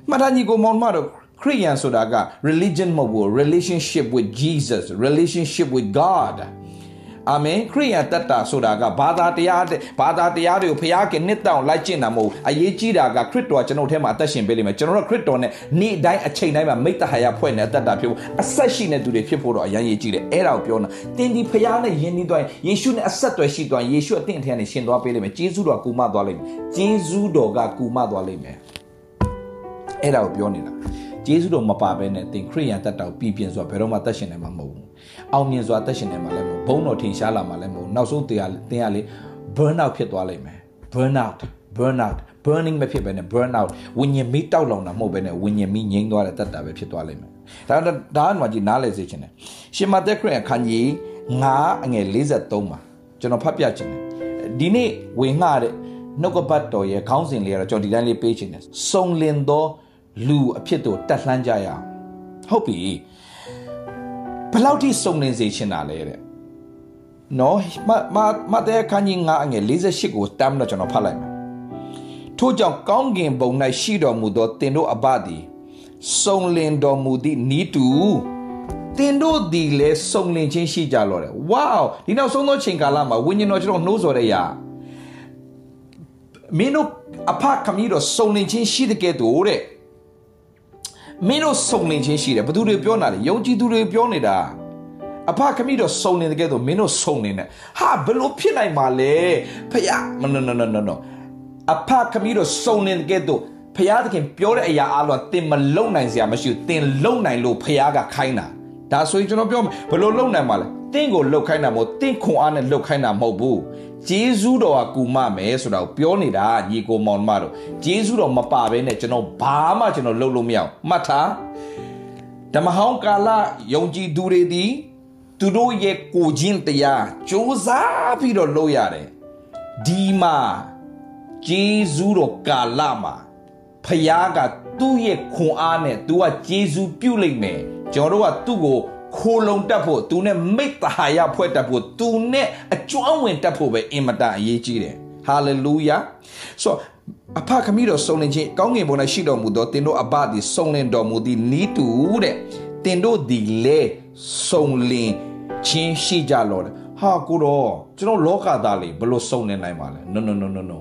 မှတ်သားညီကိုမောင်မတို့ခရိယန်ဆိုတာက religion မဟုတ်ဘူး relationship with Jesus relationship with God အာမင်ခရိယန်တတ်တာဆိုတာကဘာသာတရားဘာသာတရားတွေကိုဖျားခင်နှစ်တောင်လိုက်ကျင့်တာမဟုတ်အရေးကြီးတာကခရစ်တော်ကျွန်တော်ထဲမှာအသက်ရှင်ပေးလိမ့်မယ်ကျွန်တော်တို့ခရစ်တော်နဲ့နေ့တိုင်းအချိန်တိုင်းမှာမိတ္တဟာယဖွဲ့နေအသက်တာဖြစ်ဖို့အဆက်ရှိနေသူတွေဖြစ်ဖို့တော့အရင်ရေးကြည့်တယ်အဲ့ဒါကိုပြောတာတင်းဒီဖျားနဲ့ယဉ်နှီးသွားရင်ယေရှုနဲ့အဆက်တွေရှိသွားရင်ယေရှုအသင်အထက်နဲ့ရှင်သွားပေးလိမ့်မယ်ဂျေဇုတော်ကူမသွားလိမ့်မယ်ဂျေဇုတော်ကကူမသွားလိမ့်မယ်အဲ့ဒါကိုပြောနေတာဂျေဇုတော်မပါဘဲနဲ့သင်ခရိယန်တက်တော်ပြည်ပြင်းစွာဘယ်တော့မှတက်ရှင်နိုင်မှာမဟုတ်ဘူးအောင်မြင်စွာတက်ရှင်နိုင်မှာလည်းမဟုတ် ဘုံတော်ထင်ရှားလာမှာလည်းမဟုတ်နောက်ဆုံးတရားသင်ရလေ burn out ဖြစ်သွားလိမ့်မယ် burn out burn out burning မဖြစ်ဘဲနဲ့ burn out ဝิญဉ်မီးတောက်လောင်တာမဟုတ်ဘဲနဲ့ဝิญဉ်မီးငြိမ်းသွားတဲ့တက်တာပဲဖြစ်သွားလိမ့်မယ်ဒါဒါမှမကြီးနားလည်စေချင်တယ်ရှင်မသက်ခရစ်အခန်းကြီး9အငယ်53မှာကျွန်တော်ဖတ်ပြချင်တယ်ဒီနေ့ဝင်ငှတဲ့နှုတ်ကပတ်တော်ရဲ့ခေါင်းစဉ်လေးကတော့ကျွန်တော်ဒီတိုင်းလေးပေးချင်တယ်စုံလင်သောလူအဖြစ်တို့တက်လှမ်းကြရအောင်ဟုတ်ပြီဘယ်လောက်ထိစုံလင်စေချင်တာလဲတဲ့ နော်မမမတဲ့ခန်းကြီး9အငယ်48ကိုတမ်းတော့ကျွန်တော်ဖတ်လိုက်မယ်ထို့ကြောင့်ကောင်းကင်ဘုံ၌ရှိတော်မူသောတင်တို့အဘသည်စုံလင်တော်မူသည့်ဤတူတင်တို့ဒီလဲစုံလင်ခြင်းရှိကြလောတယ်ဝေါဒီနောက်ဆုံးသောချိန်ကာလမှာဝိညာဉ်တော်ကျွန်တော်နှိုးဆော်တဲ့ရာမင်းတို့အဖခမီးတော်စုံလင်ခြင်းရှိတဲ့ကဲ့သို့တဲ့မင်းတို့စုံလင်ခြင်းရှိတယ်ဘသူတွေပြောနေတာလဲယုံကြည်သူတွေပြောနေတာ အဖခမီးတော့စုံနေတဲ့ကဲတော့မင်းတို့စုံနေနဲ့ဟာဘလို့ဖြစ်နိုင်မှာလဲဖယား no no no no no no အဖခမီးတော့စုံနေတဲ့ကဲတော့ဖယားသခင်ပြောတဲ့အရာအလုံးတင်မလုံနိုင်စရာမရှိဘူးတင်လုံနိုင်လို့ဖယားကခိုင်းတာဒါဆိုရင်ကျွန်တော်ပြောမယ်ဘလို့လုံနိုင်မှာလဲတင်းကိုလှုပ်ခိုင်းတာမဟုတ်တင်းခွန်အားနဲ့လှုပ်ခိုင်းတာမဟုတ်ဘူးဂျေဇူးတော်ကကူမမယ်ဆိုတာကိုပြောနေတာညီကိုမောင်မတို့ဂျေဇူးတော်မပါဘဲနဲ့ကျွန်တော်ဘာမှကျွန်တော်လှုပ်လို့မရအောင်မှတ်ထားဓမ္မဟောင်းကာလယုံကြည်သူတွေသည် သူတို့ရဲ့ကိုချင်းတရားစ조사ပြီးတော့လုပ်ရတယ်ဒီမှာဂျေဇူးတော်ကာလမှာဖခင်ကသူ့ရဲ့ခွန်အားနဲ့သူကဂျေဇူးပြုတ်လိုက်မယ်ကျွန်တော်တို့ကသူ့ကိုခိုလုံတက်ဖို့သူနဲ့မိတ္တဟာယဖွဲ့တက်ဖို့သူနဲ့အကျွမ်းဝင်တက်ဖို့ပဲအင်မတန်အရေးကြီးတယ်ဟာလေလုယာဆိုအဖခမီးတော်စုံလင်ခြင်းကောင်းငင်ဘုံ၌ရှိတော်မူသောတင်တို့အဘသည်စုံလင်တော်မူသည့်နီးတူတဲ့တင်တို့သည်လေစုံလင် ချင်းရှိကြလောတဲ့ဟာကိုတော့ကျွန်တော်လောကသားလေးဘယ်လိုစုံလင်နိုင်မှာလဲ no no no no no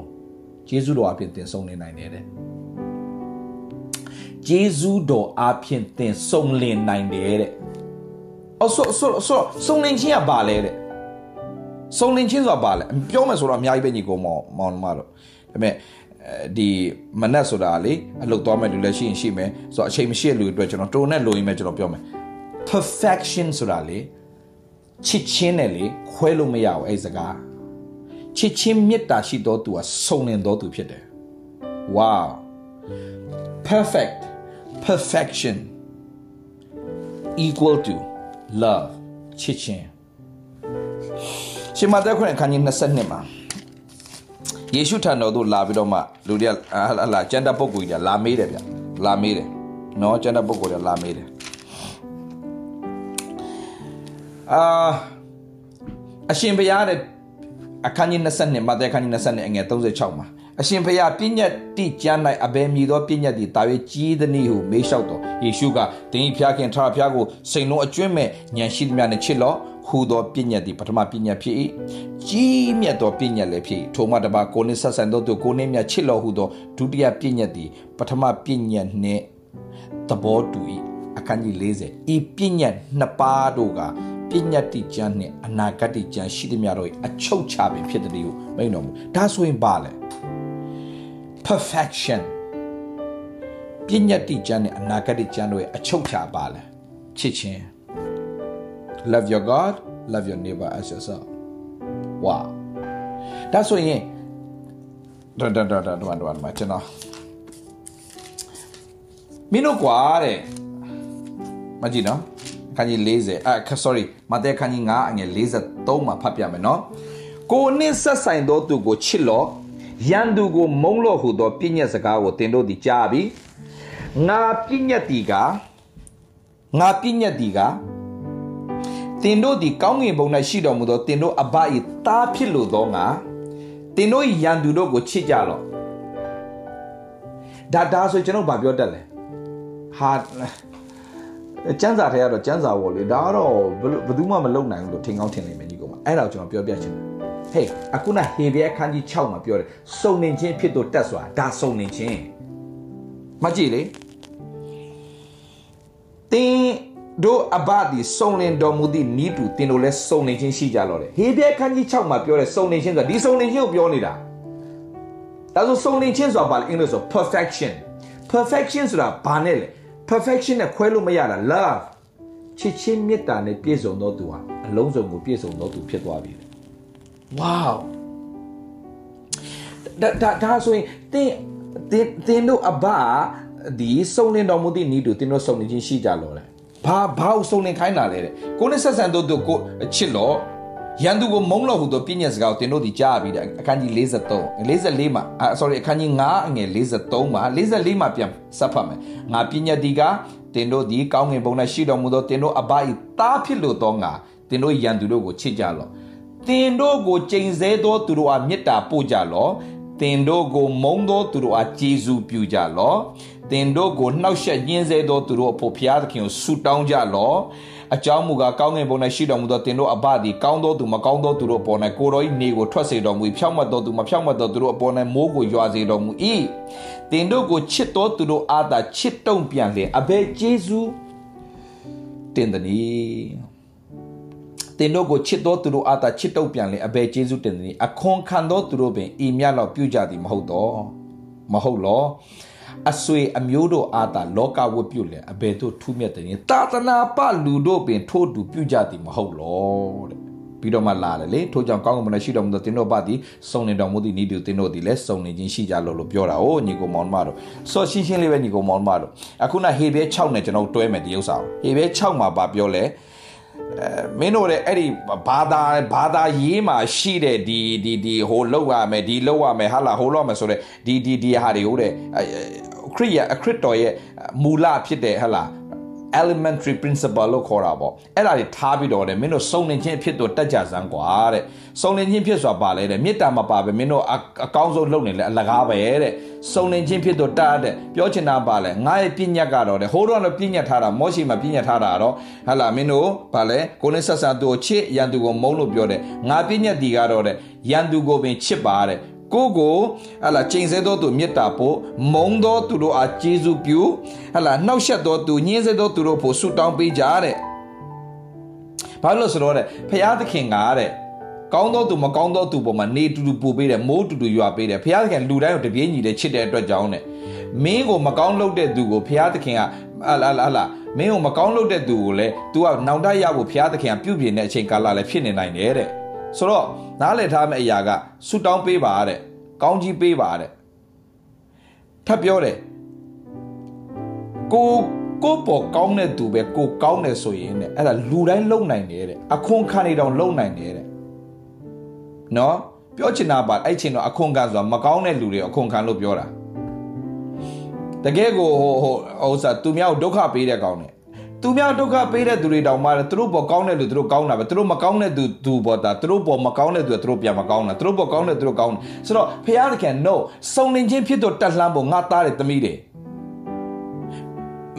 ယေရှုတော်အပြင်တင်စုံလင်နိုင်တယ်တဲ့ယေရှုတော်အပြင်တင်စုံလင်နိုင်တယ်တဲ့အော်ဆိုဆိုဆိုစုံလင်ချင်းကဘာလဲတဲ့စုံလင်ချင်းဆိုတာဘာလဲပြောမယ်ဆိုတော့အများကြီးပဲညီကိုမောင်မောင်မတို့ဒါပေမဲ့ဒီမနက်ဆိုတာလေအလုပ်သွားမဲ့လူလည်းရှိရင်ရှိမယ်ဆိုတော့အချိန်မရှိတဲ့လူတွေအတွက်ကျွန်တော်တုံနဲ့လိုရင်းမဲ့ကျွန်တော်ပြောမယ် perfection ဆိုတာလေ ချစ်ချင်းနဲ့လေခွဲလို့မရဘူးအဲ့စကားချစ်ချင်းမေတ္တာရှိတော်သူကစုံလင်တော်သူဖြစ်တယ် wow perfect perfection equal to love ချစ်ချင်းရှင်မသက်ခွင့်အခန်းကြီး22မှာယေရှုထံတော်သို့လာပြီးတော့မှလူတွေကဟလာကျန်တဲ့ပုဂ္ဂိုလ်ကြီးလာမေးတယ်ဗျလာမေးတယ်နော်ကျန်တဲ့ပုဂ္ဂိုလ်တွေလာမေးတယ် အာအရှင်ဘုရားတဲ့အခန်းကြီး22မှာတဲ့အခန်းကြီး22အငယ်36မှာအရှင်ဘုရားပြည့်ညတ်တိကျမ်း၌အဘယ်မည်သောပြည့်ညတ်သည်တာ၍ကြီးသည်နည်းဟုမေးလျှောက်တော်ယေရှုကတင်းဤဖျားခင်ထာဖျားကိုစိန်လုံးအကျွင့်မဲ့ညံရှိသည်များနဲ့ချစ်လော့ဟူသောပြည့်ညတ်သည်ပထမပြည့်ညတ်ဖြစ်၏ကြီးမြတ်သောပြည့်ညတ်လည်းဖြစ်၏ထိုမှတပါကိုနှင့်ဆက်ဆံသောသူကိုနှင့်မြတ်ချစ်လော့ဟူသောဒုတိယပြည့်ညတ်သည်ပထမပြည့်ညတ်နှင့်သဘောတူ၏အခန်းကြီး40ဤပြည့်ညတ်နှစ်ပါးတို့က ပညာတိကျမ်းနဲ့အနာဂတ်တိကျမ်းရှိသည်များတော့အချုပ်ချပင်ဖြစ်တဲ့ကိုမိန်တော်မူဒါဆိုရင်ပါလေ perfection ပညာတိကျမ်းနဲ့အနာဂတ်တိကျမ်းတို့ရဲ့အချုပ်ချပါလေချစ်ချင်း love your god love your neighbor as yourself wow ဒါဆိုရင်ဒါဒါဒါဒါဒါဒါမှာကျွန်တော်မင်းတို့ကွာတဲ့မကြည့်နော် ခန်းကြီး40အဲ sorry မဿဲခန်းကြီး9အငယ်43မှာဖတ်ပြမယ်နော်ကိုနှင်းဆက်ဆိုင်သောသူကိုချစ်လော့ရန်သူကိုမုန်းလို့ဟူသောပြည့်ညက်စကားကိုတင်တို့သည်ကြားပြီငါပြည့်ညက်တီကငါပြည့်ညက်တီကတင်တို့သည်ကောင်းငင်ဘုံ၌ရှိတော်မူသောတင်တို့အဘ၏သားဖြစ်လို့သောငါတင်တို့၏ရန်သူတို့ကိုချစ်ကြလော့ဒါဒါဆိုကျွန်တော်ဗာပြောတတ်လဲဟာ ကျန်းစာထဲကတော့ကျန်းစာပေါ့လေဒါကတော့ဘယ်သူမှမလုံနိုင်ဘူးလို့ထင်ကောင်းထင်နေမယ်ညီကောင်မအဲ့ဒါကိုကျွန်တော်ပြောပြချင်တယ်ဟေးအခုနဟေဘဲအခန်းကြီး6မှာပြောတယ်စုံနေခြင်းဖြစ်တော့တက်စွာဒါစုံနေခြင်းမကြည့်လေတင်းတို့အဘဒီစုံလင်တော်မူသည့်နီးတူတင်တို့လဲစုံနေခြင်းရှိကြတော့တယ်ဟေဘဲအခန်းကြီး6မှာပြောတယ်စုံနေခြင်းဆိုတာဒီစုံနေခြင်းကိုပြောနေတာဒါဆိုစုံနေခြင်းဆိုတာဘာလဲအင်္ဂလိပ်ဆို perfection perfection ဆိုတာဘာနဲ့လဲ perfection နဲ့ခွဲလို့မရတာ love ချစ်ချင်းမေတ္တာနဲ့ပြည့်စုံသောသူဟာအလုံးစုံကိုပြည့်စုံသောသူဖြစ်သွားပြီ wow ဒါဒါဒါဆိုရင်တင်းတင်းတင်းတို့အဘဒီစုံလင်တော်မူသည့်ဤသူတင်းတို့စုံလင်ခြင်းရှိကြလောလေဘာဘာကိုစုံလင်ခိုင်းတာလဲတဲ့ကိုနဲ့ဆက်ဆံတို့တို့ကိုချစ်လို့ ရန်သူကိုမုန်းလို့ဟူသောပြည့်ညက်စကားကိုတင်တို့ဒီကြားပြီးတဲ့အခန်းကြီး43 44မှာအာ sorry အခန်းကြီး9အငယ်43မှာ44မှာပြန်ဆက်ဖတ်မယ်ငါပြည့်ညက်ဒီကတင်တို့ဒီကောင်းငင်ဘုံ၌ရှိတော်မူသောတင်တို့အဘ၏သားဖြစ်လို့သောငါတင်တို့ရန်သူတို့ကိုချစ်ကြလော့တင်တို့ကိုကြိမ်ဆဲသောသူတို့အားမေတ္တာပို့ကြလော့ တင်တို့ကိုမုန်းသောသူတို့အားကျေးဇူးပြုကြလော့တင်တို့ကိုနှောက်ယှက်ညှင်းဆဲသောသူတို့အဖို့ဘုရားသခင်ကိုဆုတောင်းကြလော့အကြောင်းမူကားကောင်းငင်ဘုံ၌ရှိတော်မူသောတင်တို့အဘသည်ကောင်းသောသူမကောင်းသောသူတို့အပေါ်၌ကိုတော်၏နေကိုထွက်စေတော်မူ၏ဖြောင့်မတ်သောသူမဖြောင့်မတ်သောသူတို့အပေါ်၌မိုးကိုရွာစေတော်မူ၏တင်တို့ကိုချစ်သောသူတို့အားသာချစ်တုံ့ပြန်လေအဘယ်ကျေးဇူးတင်သည် သင်တို့ကိုချစ်သောသူတို့အားသာချစ်တော့ပြန်လေအဘယ်ကျေးဇူးတင်သည်အခွန်ခံသောသူတို့ပင်ဤမြတ်လောက်ပြုကြသည်မဟုတ်တော့မဟုတ်လောအဆွေအမျိုးတို့အားသာလောကဝတ်ပြုလေအဘယ်တို့ထူးမြတ်တယ်တာသနာပလူတို့ပင်ထို့တူပြုကြသည်မဟုတ်လောတဲ့ပြီးတော့မှလာတယ်လေထို့ကြောင့်ကောင်းကင်ဘုရားရှိတော်မူသောတင်တို့ပါသည်စုံနေတော်မူသည့်ဤသူတင်တို့သည်လည်းစုံနေခြင်းရှိကြလို့လို့ပြောတာ哦ညီကိုမောင်မတို့ဆော့ရှင်းရှင်းလေးပဲညီကိုမောင်မတို့အခုနဟေဘဲ6နဲ့ကျွန်တော်တွဲမယ်ဒီဥစ္စာကိုဟေဘဲ6မှာပါပြောလဲ အဲမင်းတို့လည်းအဲ့ဒီဘာသာဘာသာရေးမှာရှိတဲ့ဒီဒီဒီဟိုလောက်ရမယ်ဒီလောက်ရမယ်ဟာလာဟိုလောက်မယ်ဆိုတဲ့ဒီဒီဒီဟာတွေဟုတ်တဲ့ခရစ်ယာအခရစ်တော်ရဲ့မူလဖြစ်တဲ့ဟာလာ elementary principle လို့ခေါ်တာပေါ့အဲ့ဒါတွေထားပြီးတော့တယ်မင်းတို့စုံလင်ခြင်းအဖြစ်တော့တက်ကြစမ်းကွာတဲ့စုံလင်ခြင်းဖြစ်ဆိုတာပါလဲတဲ့မေတ္တာမပါပဲမင်းတို့အကောင်းဆုံးလုပ်နေလဲအလကားပဲတဲ့စုံလင်ခြင်းဖြစ်တော့တက်တဲ့ပြောချင်တာပါလဲငါရဲ့ပြညတ်ကတော့တဲ့ဟိုးတော့လည်းပြညတ်ထားတာမောရှိမှာပြညတ်ထားတာတော့ဟာလာမင်းတို့ဗာလဲကိုနေဆက်ဆံသူကိုချစ်ရန်သူကိုမုန်းလို့ပြောတယ်ငါပြညတ်ဒီကတော့တဲ့ရန်သူကိုပင်ချစ်ပါတဲ့ ကိုကိုဟလာချိန်ဆဲသောသူမေတ္တာပို့မုံသောသူတို့အားကျေးဇူးပြုဟလာနှောက်ယှက်သောသူညှင်းဆဲသောသူတို့ဖို့ဆုတောင်းပေးကြတဲ့ဘာလို့ဆိုတော့တဲ့ဖရာသခင်ကတဲ့ကောင်းသောသူမကောင်းသောသူပေါ်မှာနေတူတူပို့ပေးတယ်မိုးတူတူရွာပေးတယ်ဖရာသခင်လူတိုင်းကိုတပြေးညီတဲ့ချစ်တဲ့အတွက်ကြောင့်တဲ့မင်းကိုမကောင်းလုပ်တဲ့သူကိုဖရာသခင်ကဟာလာဟာလာမင်းကိုမကောင်းလုပ်တဲ့သူကိုလည်း तू ကနောင်တရဖို့ဖရာသခင်ကပြုပြင်တဲ့အချိန်ကာလလည်းဖြစ်နေနိုင်တယ်တဲ့ ဆိုတော့နားလည်ထားမယ့်အရာကဆူတောင်းပေးပါတဲ့ကောင်းကြီးပေးပါတဲ့ထပ်ပြောတယ်ကိုကိုပေါ်ကောင်းတဲ့သူပဲကိုကောင်းတယ်ဆိုရင်တဲ့အဲ့ဒါလူတိုင်းလုံနိုင်တယ်တဲ့အခွန်ခံနေတော့လုံနိုင်တယ်တဲ့နော်ပြောချင်တာပါအဲ့ချင်းတော့အခွန်ခံဆိုတာမကောင်းတဲ့လူတွေအခွန်ခံလို့ပြောတာတကယ်ကိုဟိုဟိုဥစ္စာသူများကိုဒုက္ခပေးတဲ့ကောင်နဲ့ သူများဒုက္ခပေးတဲ့သူတွေတောင်မှသူတို့ပေါ်ကောင်းတဲ့လူသူတို့ကောင်းတာပဲသူတို့မကောင်းတဲ့သူသူပေါ်တာသူတို့ပေါ်မကောင်းတဲ့သူသူတို့ပြန်မကောင်းတာသူတို့ပေါ်ကောင်းတဲ့သူတို့ကောင်းတယ်ဆိုတော့ဖခင်တခင် no စုံလင်ခြင်းဖြစ်တော့တက်လှမ်းဖို့ငါသားတဲ့သမီးတွေ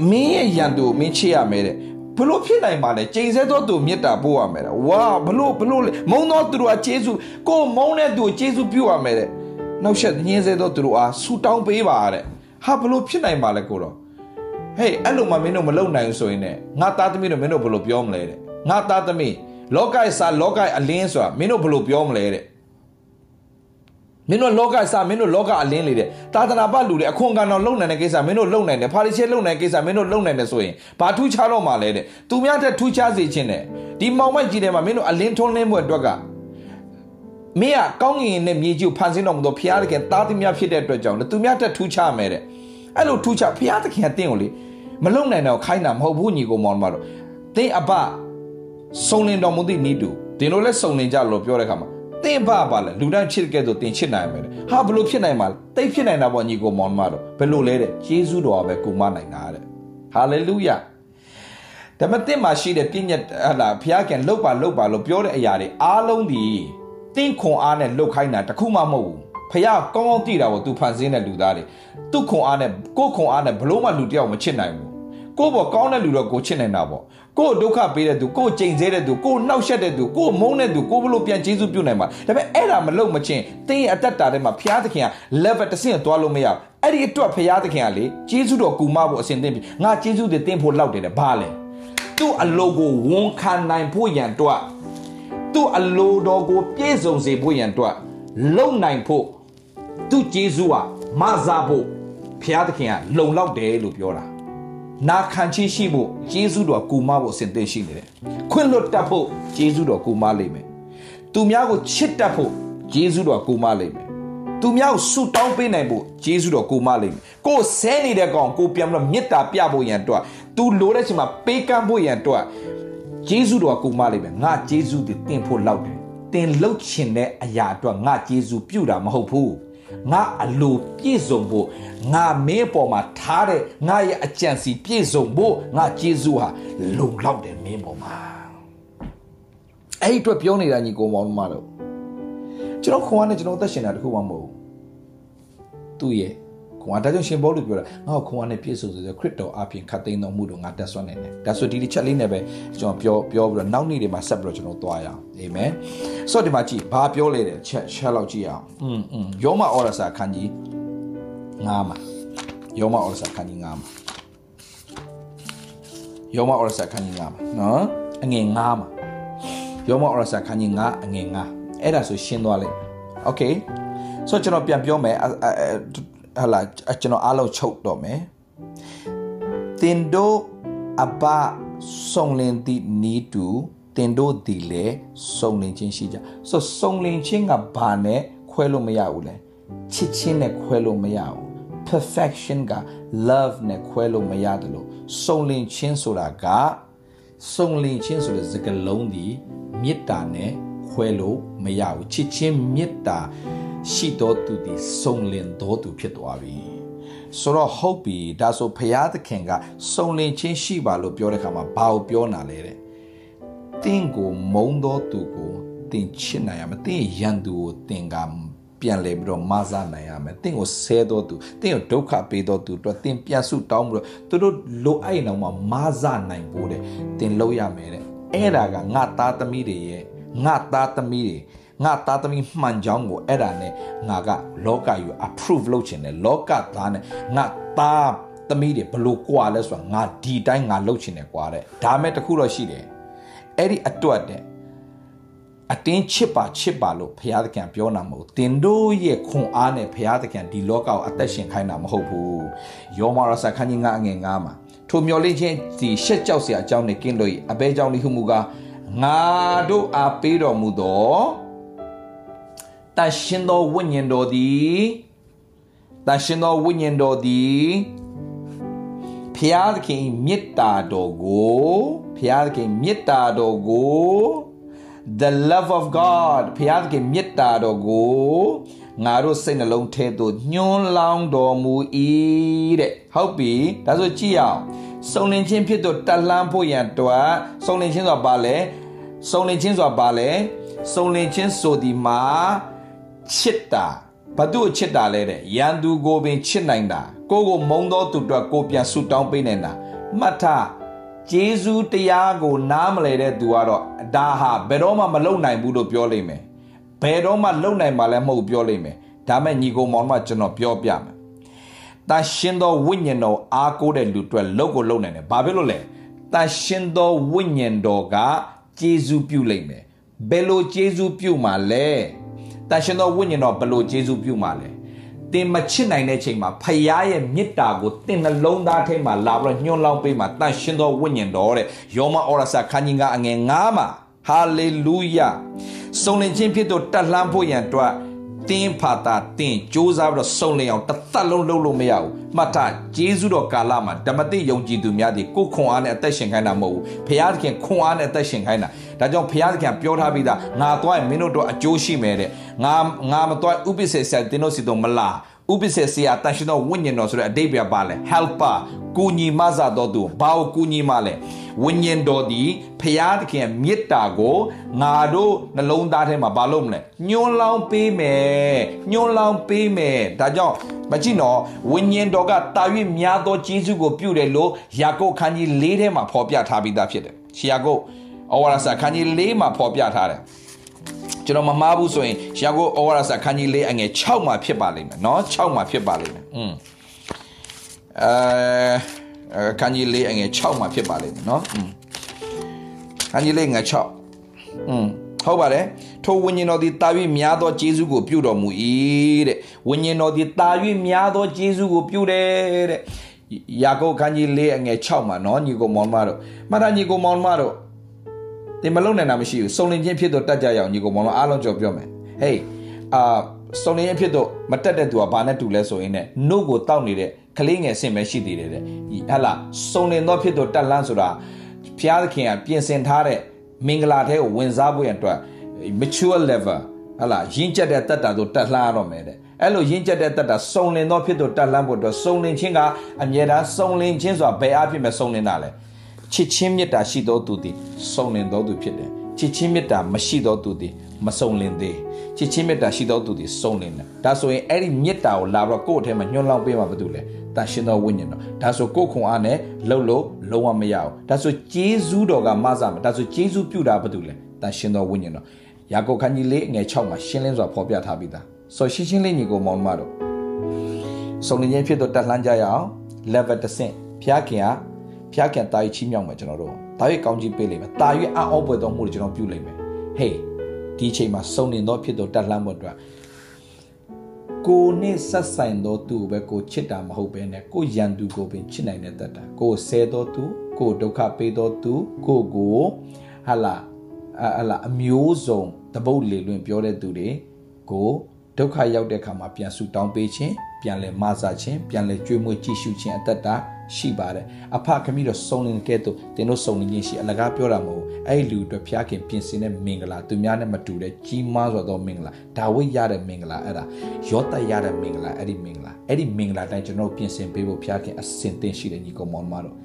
မင်းရဲ့ယံသူမင်းချေရမယ်တဲ့ဘလို့ဖြစ်နိုင်ပါလဲကျိန်ဆဲသောသူမေတ္တာပို့ရမယ်တဲ့ဝါဘလို့ဘလို့မုံသောသူတို့ကကျေးဇူးကိုမုံတဲ့သူကိုကျေးဇူးပြုရမယ်တဲ့နောက်ဆက်ညင်းဆဲသောသူတို့အားဆူတောင်းပေးပါတဲ့ဟာဘလို့ဖြစ်နိုင်ပါလဲကိုတော့ ဟေးအဲ့လိုမှမင်းတို့မလုပ်နိုင်ဘူးဆိုရင်ねငါသားသမီးတို့မင်းတို့ဘယ်လိုပြောမလဲတဲ့ငါသားသမီးလောကရဲ့စာလောကရဲ့အလင်းဆိုတာမင်းတို့ဘယ်လိုပြောမလဲတဲ့မင်းတို့လောကစာမင်းတို့လောကအလင်းလေတဲ့သာသနာပလူတွေအခွန်ကန်တော်လုံနိုင်တဲ့ကိစ္စမင်းတို့လုံနိုင်တယ်ဖာရိရှဲလုံနိုင်တဲ့ကိစ္စမင်းတို့လုံနိုင်တယ်ဆိုရင်ဘာထူးခြားတော့မှလဲတဲ့သူများတဲ့ထူးခြားစေခြင်းနဲ့ဒီမောင်မိုက်ကြီးထဲမှာမင်းတို့အလင်းထွန်းလင်းမှုအတွက်ကမင်းကကောင်းငင်နဲ့မြေကြီးကိုဖန်ဆင်းတော်မူသောဖခင်တခင်သားသမီးဖြစ်တဲ့အတွက်ကြောင့်သူများတက်ထူးခြားမယ်တဲ့အဲ့လိုထူးခြားဖခင်တခင်ကတင့်ကိုလေ မလုံနိုင်တော့ခိုင်းတာမဟုတ်ဘူးညီကိုမောင်မတော်တင်းအပစုံလင်တော်မူသည့်ဤတူတင်တို့လည်းစုံလင်ကြလို့ပြောတဲ့ခါမှာတင်းပပါလဲလူတိုင်းချစ်ကဲ့သို့တင်ချစ်နိုင်မယ်ဟာဘလို့ဖြစ်နိုင်မှာလဲတိတ်ဖြစ်နိုင်တာပေါ့ညီကိုမောင်မတော်ဘယ်လိုလဲတဲ့ယေရှုတော်ပဲကုမနိုင်တာတဲ့ဟာလေလုယာဒါပေမဲ့တင့်မှာရှိတဲ့ပြည့်ညက်ဟလာဘုရားခင်လှုပ်ပါလှုပ်ပါလို့ပြောတဲ့အရာတွေအားလုံးဒီတင့်ခွန်အားနဲ့လှုပ်ခိုင်းတာတခုမှမဟုတ်ဘူးဖះကောင်းကောင်းသိတာကို तू ဖန်ဆင်းတဲ့လူသားတွေသူ့ခွန်အားနဲ့ကိုယ်ခွန်အားနဲ့ဘလို့မှလူတယောက်မချစ်နိုင်ဘူး ကိုယ့်ဘောကောင်းတဲ့လူတော့ကိုချစ်နိုင်တာပေါ့ကိုယ်ဒုက္ခပေးတဲ့သူကိုယ်ချိန်ဆတဲ့သူကိုယ်နှောက်ယှက်တဲ့သူကိုယ်မုန်းတဲ့သူကိုယ်ဘလို့ပြန်ကျေးဇူးပြုနိုင်မှာဒါပေမဲ့အဲ့ဒါမလုပ်မချင်းတင်းရဲ့အသက်တာထဲမှာဘုရားသခင်က level တစ်ဆင့်သွားလို့မရဘူးအဲ့ဒီအတွက်ဘုရားသခင်ကလေကျေးဇူးတော်ကူမဖို့အစဉ်သင့်ပြီငါကျေးဇူးတွေတင်းဖို့လောက်တယ်တဲ့ဘာလဲသူ့အလိုကိုဝန်ခံနိုင်ဖို့ရန်အတွက်သူ့အလိုတော်ကိုပြည့်စုံစေဖို့ရန်အတွက်လုံနိုင်ဖို့သူကျေးဇူးဟာမဆာဖို့ဘုရားသခင်ကလုံလောက်တယ်လို့ပြောတာ နာခံချင်းရှိဖို့ကျေးဇူးတော်ကူမဖို့အစဉ်သင့်ရှိနေတယ်ခွင့်လွတ်တတ်ဖို့ကျေးဇူးတော်ကူမလိမ့်မယ်သူများကိုချစ်တတ်ဖို့ကျေးဇူးတော်ကူမလိမ့်မယ်သူများကိုဆုတောင်းပေးနိုင်ဖို့ကျေးဇူးတော်ကိုမလိမ့်မယ်ကိုဆဲနေတဲ့ကောင်ကိုပြန်ပြီးတော့မေတ္တာပြဖို့ရန်အတွက်သူလိုတဲ့ချိန်မှာပေးကမ်းဖို့ရန်အတွက်ကျေးဇူးတော်ကိုမလိမ့်မယ်ငါကျေးဇူးတွေတင်ဖို့လောက်တယ်တင်လှုပ်ချင်တဲ့အရာအတွက်ငါကျေးဇူးပြုတာမဟုတ်ဘူး ငါအလိုပြည့်စုံဖို့ငါမင်းပေါ်မှာထားတဲ့ငါရဲ့အကြံစီပြည့်စုံဖို့ငါကျေးဇူးဟာလုံလောက်တယ်မင်းပေါ်မှာအဲ့ဒီအတွက်ပြောနေတာညီကိုမောင်မတို့ကျွန်တော်ခွန်အားနဲ့ကျွန်တော်အသက်ရှင်တာတခုမှမဟုတ်ဘူးသူ့ရဲ့ ခွန်အားဒါကြောင့်ရှင်ဘောလို့ပြောတာငါ့ကိုခွန်အားနဲ့ပြည့်စုံစေဆိုခရစ်တော်အပြင်ခတ်သိမ်းတော်မူတော့ငါတက်ဆွမ်းနေတယ်ဒါဆိုဒီတစ်ချက်လေးနဲ့ပဲကျွန်တော်ပြောပြောပြီးတော့နောက်နေ့တွေမှာဆက်ပြီးတော့ကျွန်တော်သွားရအောင်အာမင်ဆိုတော့ဒီမှာကြည့်ဘာပြောလဲတဲ့ချက်ချက်လောက်ကြည့်အောင်อืมอืมယောမဩရစာခန်းကြီး9မှာယောမဩရစာခန်းကြီး9မှာယောမဩရစာခန်းကြီး9မှာနော်အငယ်9မှာ ယောမဩရစာခန်းကြီး9အငယ်9အဲ့ဒါဆိုရှင်းသွားလိမ့်မယ်โอเคဆိုကျွန်တော်ပြန်ပြောမယ် ဟာလာကျွန်တော်အားလုံးချုပ်တော့မယ်တင်တို့အဘစုံလင်သည့်နီးတူတင်တို့ဒီလေစုံလင်ခြင်းရှိကြဆိုစုံလင်ခြင်းကဘာနဲ့ခွဲလို့မရဘူးလေချစ်ချင်းနဲ့ခွဲလို့မရဘူး perfection က love နဲ့ခွဲလို့မရတယ်လို့စုံလင်ခြင်းဆိုတာကစုံလင်ခြင်းဆိုတဲ့စကားလုံးဒီမေတ္တာနဲ့ခွဲလို့မရဘူးချစ်ချင်းမေတ္တာ ရှိတော်သူဒီစုံလင်တော်သူဖြစ်သွားပြီဆိုတော့ဟုတ်ပြီဒါဆိုဖရာသခင်ကစုံလင်ခြင်းရှိပါလို့ပြောတဲ့ခါမှာဘာကိုပြောနာလဲတဲ့တင်းကိုမုံတော်သူကိုတင်ချစ်နိုင်ရမယ်တင်းရန်သူကိုတင်ကပြန်လဲပြီးတော့မဆနိုင်ရမယ်တင့်ကိုဆဲတော့သူတင့်ကိုဒုက္ခပေးတော့သူတော့တင်ပြန်ဆုတောင်းပြီးတော့သူတို့လိုအိုက်အောင်မှမဆနိုင်ဖို့တဲ့တင်လို့ရမယ်တဲ့အဲ့ဒါကငါသားသမီးတွေရဲ့ငါသားသမီးတွေ ငါသားသမီးမှန်ကြောင်းကိုအဲ့ဒါနဲ့ငါကလောကယူ approve လုပ်ချင်တယ်လောကသားနဲ့ငါသားသမီးတွေဘလို့ကွာလဲဆိုတာငါဒီတိုင်းငါလုပ်ချင်တယ်ကွာတဲ့ဒါမဲ့တခုတော့ရှိတယ်အဲ့ဒီအတွက်တဲ့အတင်းချစ်ပါချစ်ပါလို့ဘုရားသခင်ပြောတာမဟုတ်တင်တို့ရဲ့ခွန်အားနဲ့ဘုရားသခင်ဒီလောကကိုအသက်ရှင်ခိုင်းတာမဟုတ်ဘူးယောမရစာခန်းကြီး9အငယ်9မှာထိုမျောလင့်ခြင်းဒီရှက်ကြောက်စရာအကြောင်းနဲ့ကင်းလို့အဘဲကြောင့်လိဟုမူကားငါတို့အားပေးတော်မူသော တရှင်သောဝိညာဉ်တော်သည်တရှင်သောဝိညာဉ်တော်သည်ဖျားသခင်မေတ္တာတော်ကိုဖျားသခင်မေတ္တာတော်ကို the love of god ဖျားသခင်မေတ္တာတော်ကိုငါတို့စိတ်နှလုံးထဲသို့ညှွန်းလောင်းတော်မူ၏တဲ့ဟုတ်ပြီဒါဆိုကြည့်အောင်စုံလင်ခြင်းဖြစ်တော့တက်လှမ်းဖို့ရန်အတွက်စုံလင်ခြင်းဆိုတာဘာလဲစုံလင်ခြင်းဆိုတာဘာလဲစုံလင်ခြင်းဆိုဒီမှာ ချစ်တာဘာသူ့ချစ်တာလဲတဲ့ရန်သူကိုပင်ချစ်နိုင်တာကိုကိုမုံသောသူတို့ကိုပြန်ဆူတောင်းပေးနေတာမှတ်ထားဂျေဇူးတရားကိုနားမလဲတဲ့သူကတော့ဒါဟာဘယ်တော့မှမလုံနိုင်ဘူးလို့ပြောလိမ့်မယ်ဘယ်တော့မှလုံနိုင်မှာလည်းမဟုတ်ပြောလိမ့်မယ်ဒါမဲ့ညီကိုမောင်မကျွန်တော်ပြောပြမယ်တန်ရှင်သောဝိညာဉ်တော်အားကိုးတဲ့လူတွေလုံကိုလုံနိုင်တယ်ဘာဖြစ်လို့လဲတန်ရှင်သောဝိညာဉ်တော်ကဂျေဇူးပြုလိမ့်မယ်ဘယ်လိုဂျေဇူးပြုမှာလဲ တန်ရှင်သောဝိညာဉ်တော်ဘယ်လိုဂျေဇူးပြုမှာလဲတင်မချစ်နိုင်တဲ့ချိန်မှာဖခင်ရဲ့မေတ္တာကိုတင်နှလုံးသားထဲမှာလာပြီးတော့ညှို့လောင်းပေးမှာတန်ရှင်သောဝိညာဉ်တော်တဲ့ယောမဩရစာခန်းကြီးကအငယ်9မှာဟာလေလုယာစုံလင်ခြင်းဖြစ်တော့တက်လှမ်းဖို့ရန်အတွက် တင်းဖာတာတင်းစူးစမ်းပြီးတော့စုံလင်အောင်တစ်သက်လုံးလုပ်လို့မရဘူးမှတ်ထားဂျေဇုတော်ကာလမှာဓမ္မတိယုံကြည်သူများဒီကိုခွန်အားနဲ့အသက်ရှင်ခိုင်းတာမဟုတ်ဘူးဖခင်သခင်ခွန်အားနဲ့အသက်ရှင်ခိုင်းတာဒါကြောင့်ဖခင်သခင်ပြောထားပြီးသားငါသွားရင်မင်းတို့တော့အကျိုးရှိမယ်တဲ့ငါငါမသွားဥပိ္ပစေဆရာတင်းတို့စီတော့မလား ဥပ္ပစေဆရာတန်ရှင်သောဝိညာဉ်တော်ဆိုတဲ့အဓိပ္ပာယ်ပါလဲ helper ကူညီမဆတော်သူဘာကိုကူညီမလဲဝိညာဉ်တော်ဒီဖရာသခင်မေတ္တာကိုငါတို့နှလုံးသားထဲမှာဘာလို့မလဲညှိုးလောင်းပေးမယ်ညှိုးလောင်းပေးမယ်ဒါကြောင့်မကြည့်နော်ဝိညာဉ်တော်ကတာ၍များသောကျေးဇူးကိုပြုတယ်လို့ယာကုပ်ခန်းကြီး၄ထဲမှာဖော်ပြထားပြီးသားဖြစ်တယ်ရှီယာကုပ်ဩဝါဒစာခန်းကြီး၄မှာဖော်ပြထားတယ် ကျွန်တော်မမှားဘူးဆိုရင်ယာကုပ်ဩဝါဒစာခန်းကြီး၄အငယ်6မှာဖြစ်ပါလိမ့်မယ်เนาะ6မှာဖြစ်ပါလိမ့်မယ်อืมအဲခန်းကြီး၄အငယ်6မှာဖြစ်ပါလိမ့်မယ်เนาะอืมခန်းကြီး၄ငယ်6อืมဟုတ်ပါတယ်ထိုဝိညာဉ်တော်သည်တာ၍များသောဂျေဇုကိုပြုတော်မူ၏တဲ့ဝိညာဉ်တော်သည်တာ၍များသောဂျေဇုကိုပြုတယ်တဲ့ယာကုပ်ခန်းကြီး၄အငယ်6မှာเนาะညီကိုမောင်မတို့မှတ်တာညီကိုမောင်မတို့ တင်မလုံနိုင်တာမရှိဘူးစုံလင်ခြင်းဖြစ်တော့တတ်ကြရအောင်ညီကိုမောင်မအားလုံးကြော်ပြောမယ်ဟေးအာစုံလင်ခြင်းဖြစ်တော့မတက်တဲ့သူကဘာနဲ့တူလဲဆိုရင်ねနှုတ်ကိုတောက်နေတဲ့ကလေးငယ်ဆင်ပဲရှိသေးတယ်တဲ့ဟဲ့လားစုံလင်တော့ဖြစ်တော့တက်လန်းဆိုတာဖျားသခင်ကပြင်ဆင်ထားတဲ့မင်္ဂလာထဲကိုဝင်စားဖို့ရန်အတွက် mature level ဟလာရင်းကျက်တဲ့တက်တာတို့တက်လှမ်းရတော့မယ်တဲ့အဲ့လိုရင်းကျက်တဲ့တက်တာစုံလင်တော့ဖြစ်တော့တက်လှမ်းဖို့အတွက်စုံလင်ခြင်းကအမြဲတမ်းစုံလင်ခြင်းဆိုတာဘယ်အဖြစ်မဲ့စုံလင်တာလဲ ချစ်ချင်းမေတ္တာရှိသောသူသည်စုံလင်သောသူဖြစ်တယ်ချစ်ချင်းမေတ္တာမရှိသောသူသည်မစုံလင်သေးချစ်ချင်းမေတ္တာရှိသောသူသည်စုံလင်တယ်ဒါဆိုရင်အဲ့ဒီမေတ္တာကိုလာပြီးတော့ကိုယ့်အထဲမှာညှို့လောင်းပေးမှာဘာတူလဲတန်ရှင်သောဝိညာဉ်တော်ဒါဆိုကိုယ်ခွန်အားနဲ့လှုပ်လို့လုံးဝမရအောင်ဒါဆိုဂျေဇူးတော်ကမဆမယ်ဒါဆိုဂျေဇူးပြုတာဘာတူလဲတန်ရှင်သောဝိညာဉ်တော်ယာကုပ်ခန်းကြီးလေးငယ်6မှာရှင်းလင်းစွာဖော်ပြထားပြီးသားဆိုရှင်းရှင်းလေးညီကိုမောင်မတို့စုံလင်ခြင်းဖြစ်တော့တက်လှမ်းကြရအောင် level တစ်ဆင့်ဖျားခင်က ဖျားခင်တာရီချီးမြှောက်မယ်ကျွန်တော်တို့တာရီကောင်းကြီးပေးလိမ့်မယ်တာရီအံ့ဩပွေတော်မှုတွေကျွန်တော်ပြုလိမ့်မယ်ဟေးဒီချိန်မှာစုံနေသောဖြစ်သောတက်လှမ်းဖို့အတွက်ကိုနဲ့ဆက်ဆိုင်သောသူပဲကိုချစ်တာမဟုတ်ပဲနဲ့ကိုရန်သူကိုပင်ချစ်နိုင်တဲ့တတ်တာကိုဆဲသောသူကိုဒုက္ခပေးသောသူကိုကိုဟာလာဟာလာအမျိုးစုံတပုတ်လေလွင်ပြောတဲ့သူတွေကိုဒုက္ခရောက်တဲ့အခါမှာပြန်ဆူတောင်းပေးခြင်းပြန်လဲမဆာခြင်းပြန်လဲကြွေးမွေးကြည့်ရှုခြင်းအသက်တာ ရှိပါတယ်အဖခမီးတော့စုံလင်ကဲ့သို့တင်တို့စုံလင်ခြင်းရှိအလကားပြောတာမဟုတ်အဲ့ဒီလူအတွက်ဖျားခင်ပြင်ဆင်တဲ့မင်္ဂလာသူများနဲ့မတူတဲ့ကြီးမားစွာသောမင်္ဂလာဒါဝိရတဲ့မင်္ဂလာအဲ့ဒါယောသရတဲ့မင်္ဂလာအဲ့ဒီမင်္ဂလာအဲ့ဒီမင်္ဂလာတိုင်းကျွန်တော်ပြင်ဆင်ပေးဖို့ဖျားခင်အစင်သင်ရှိတဲ့ညီကောင်မောင်မတို့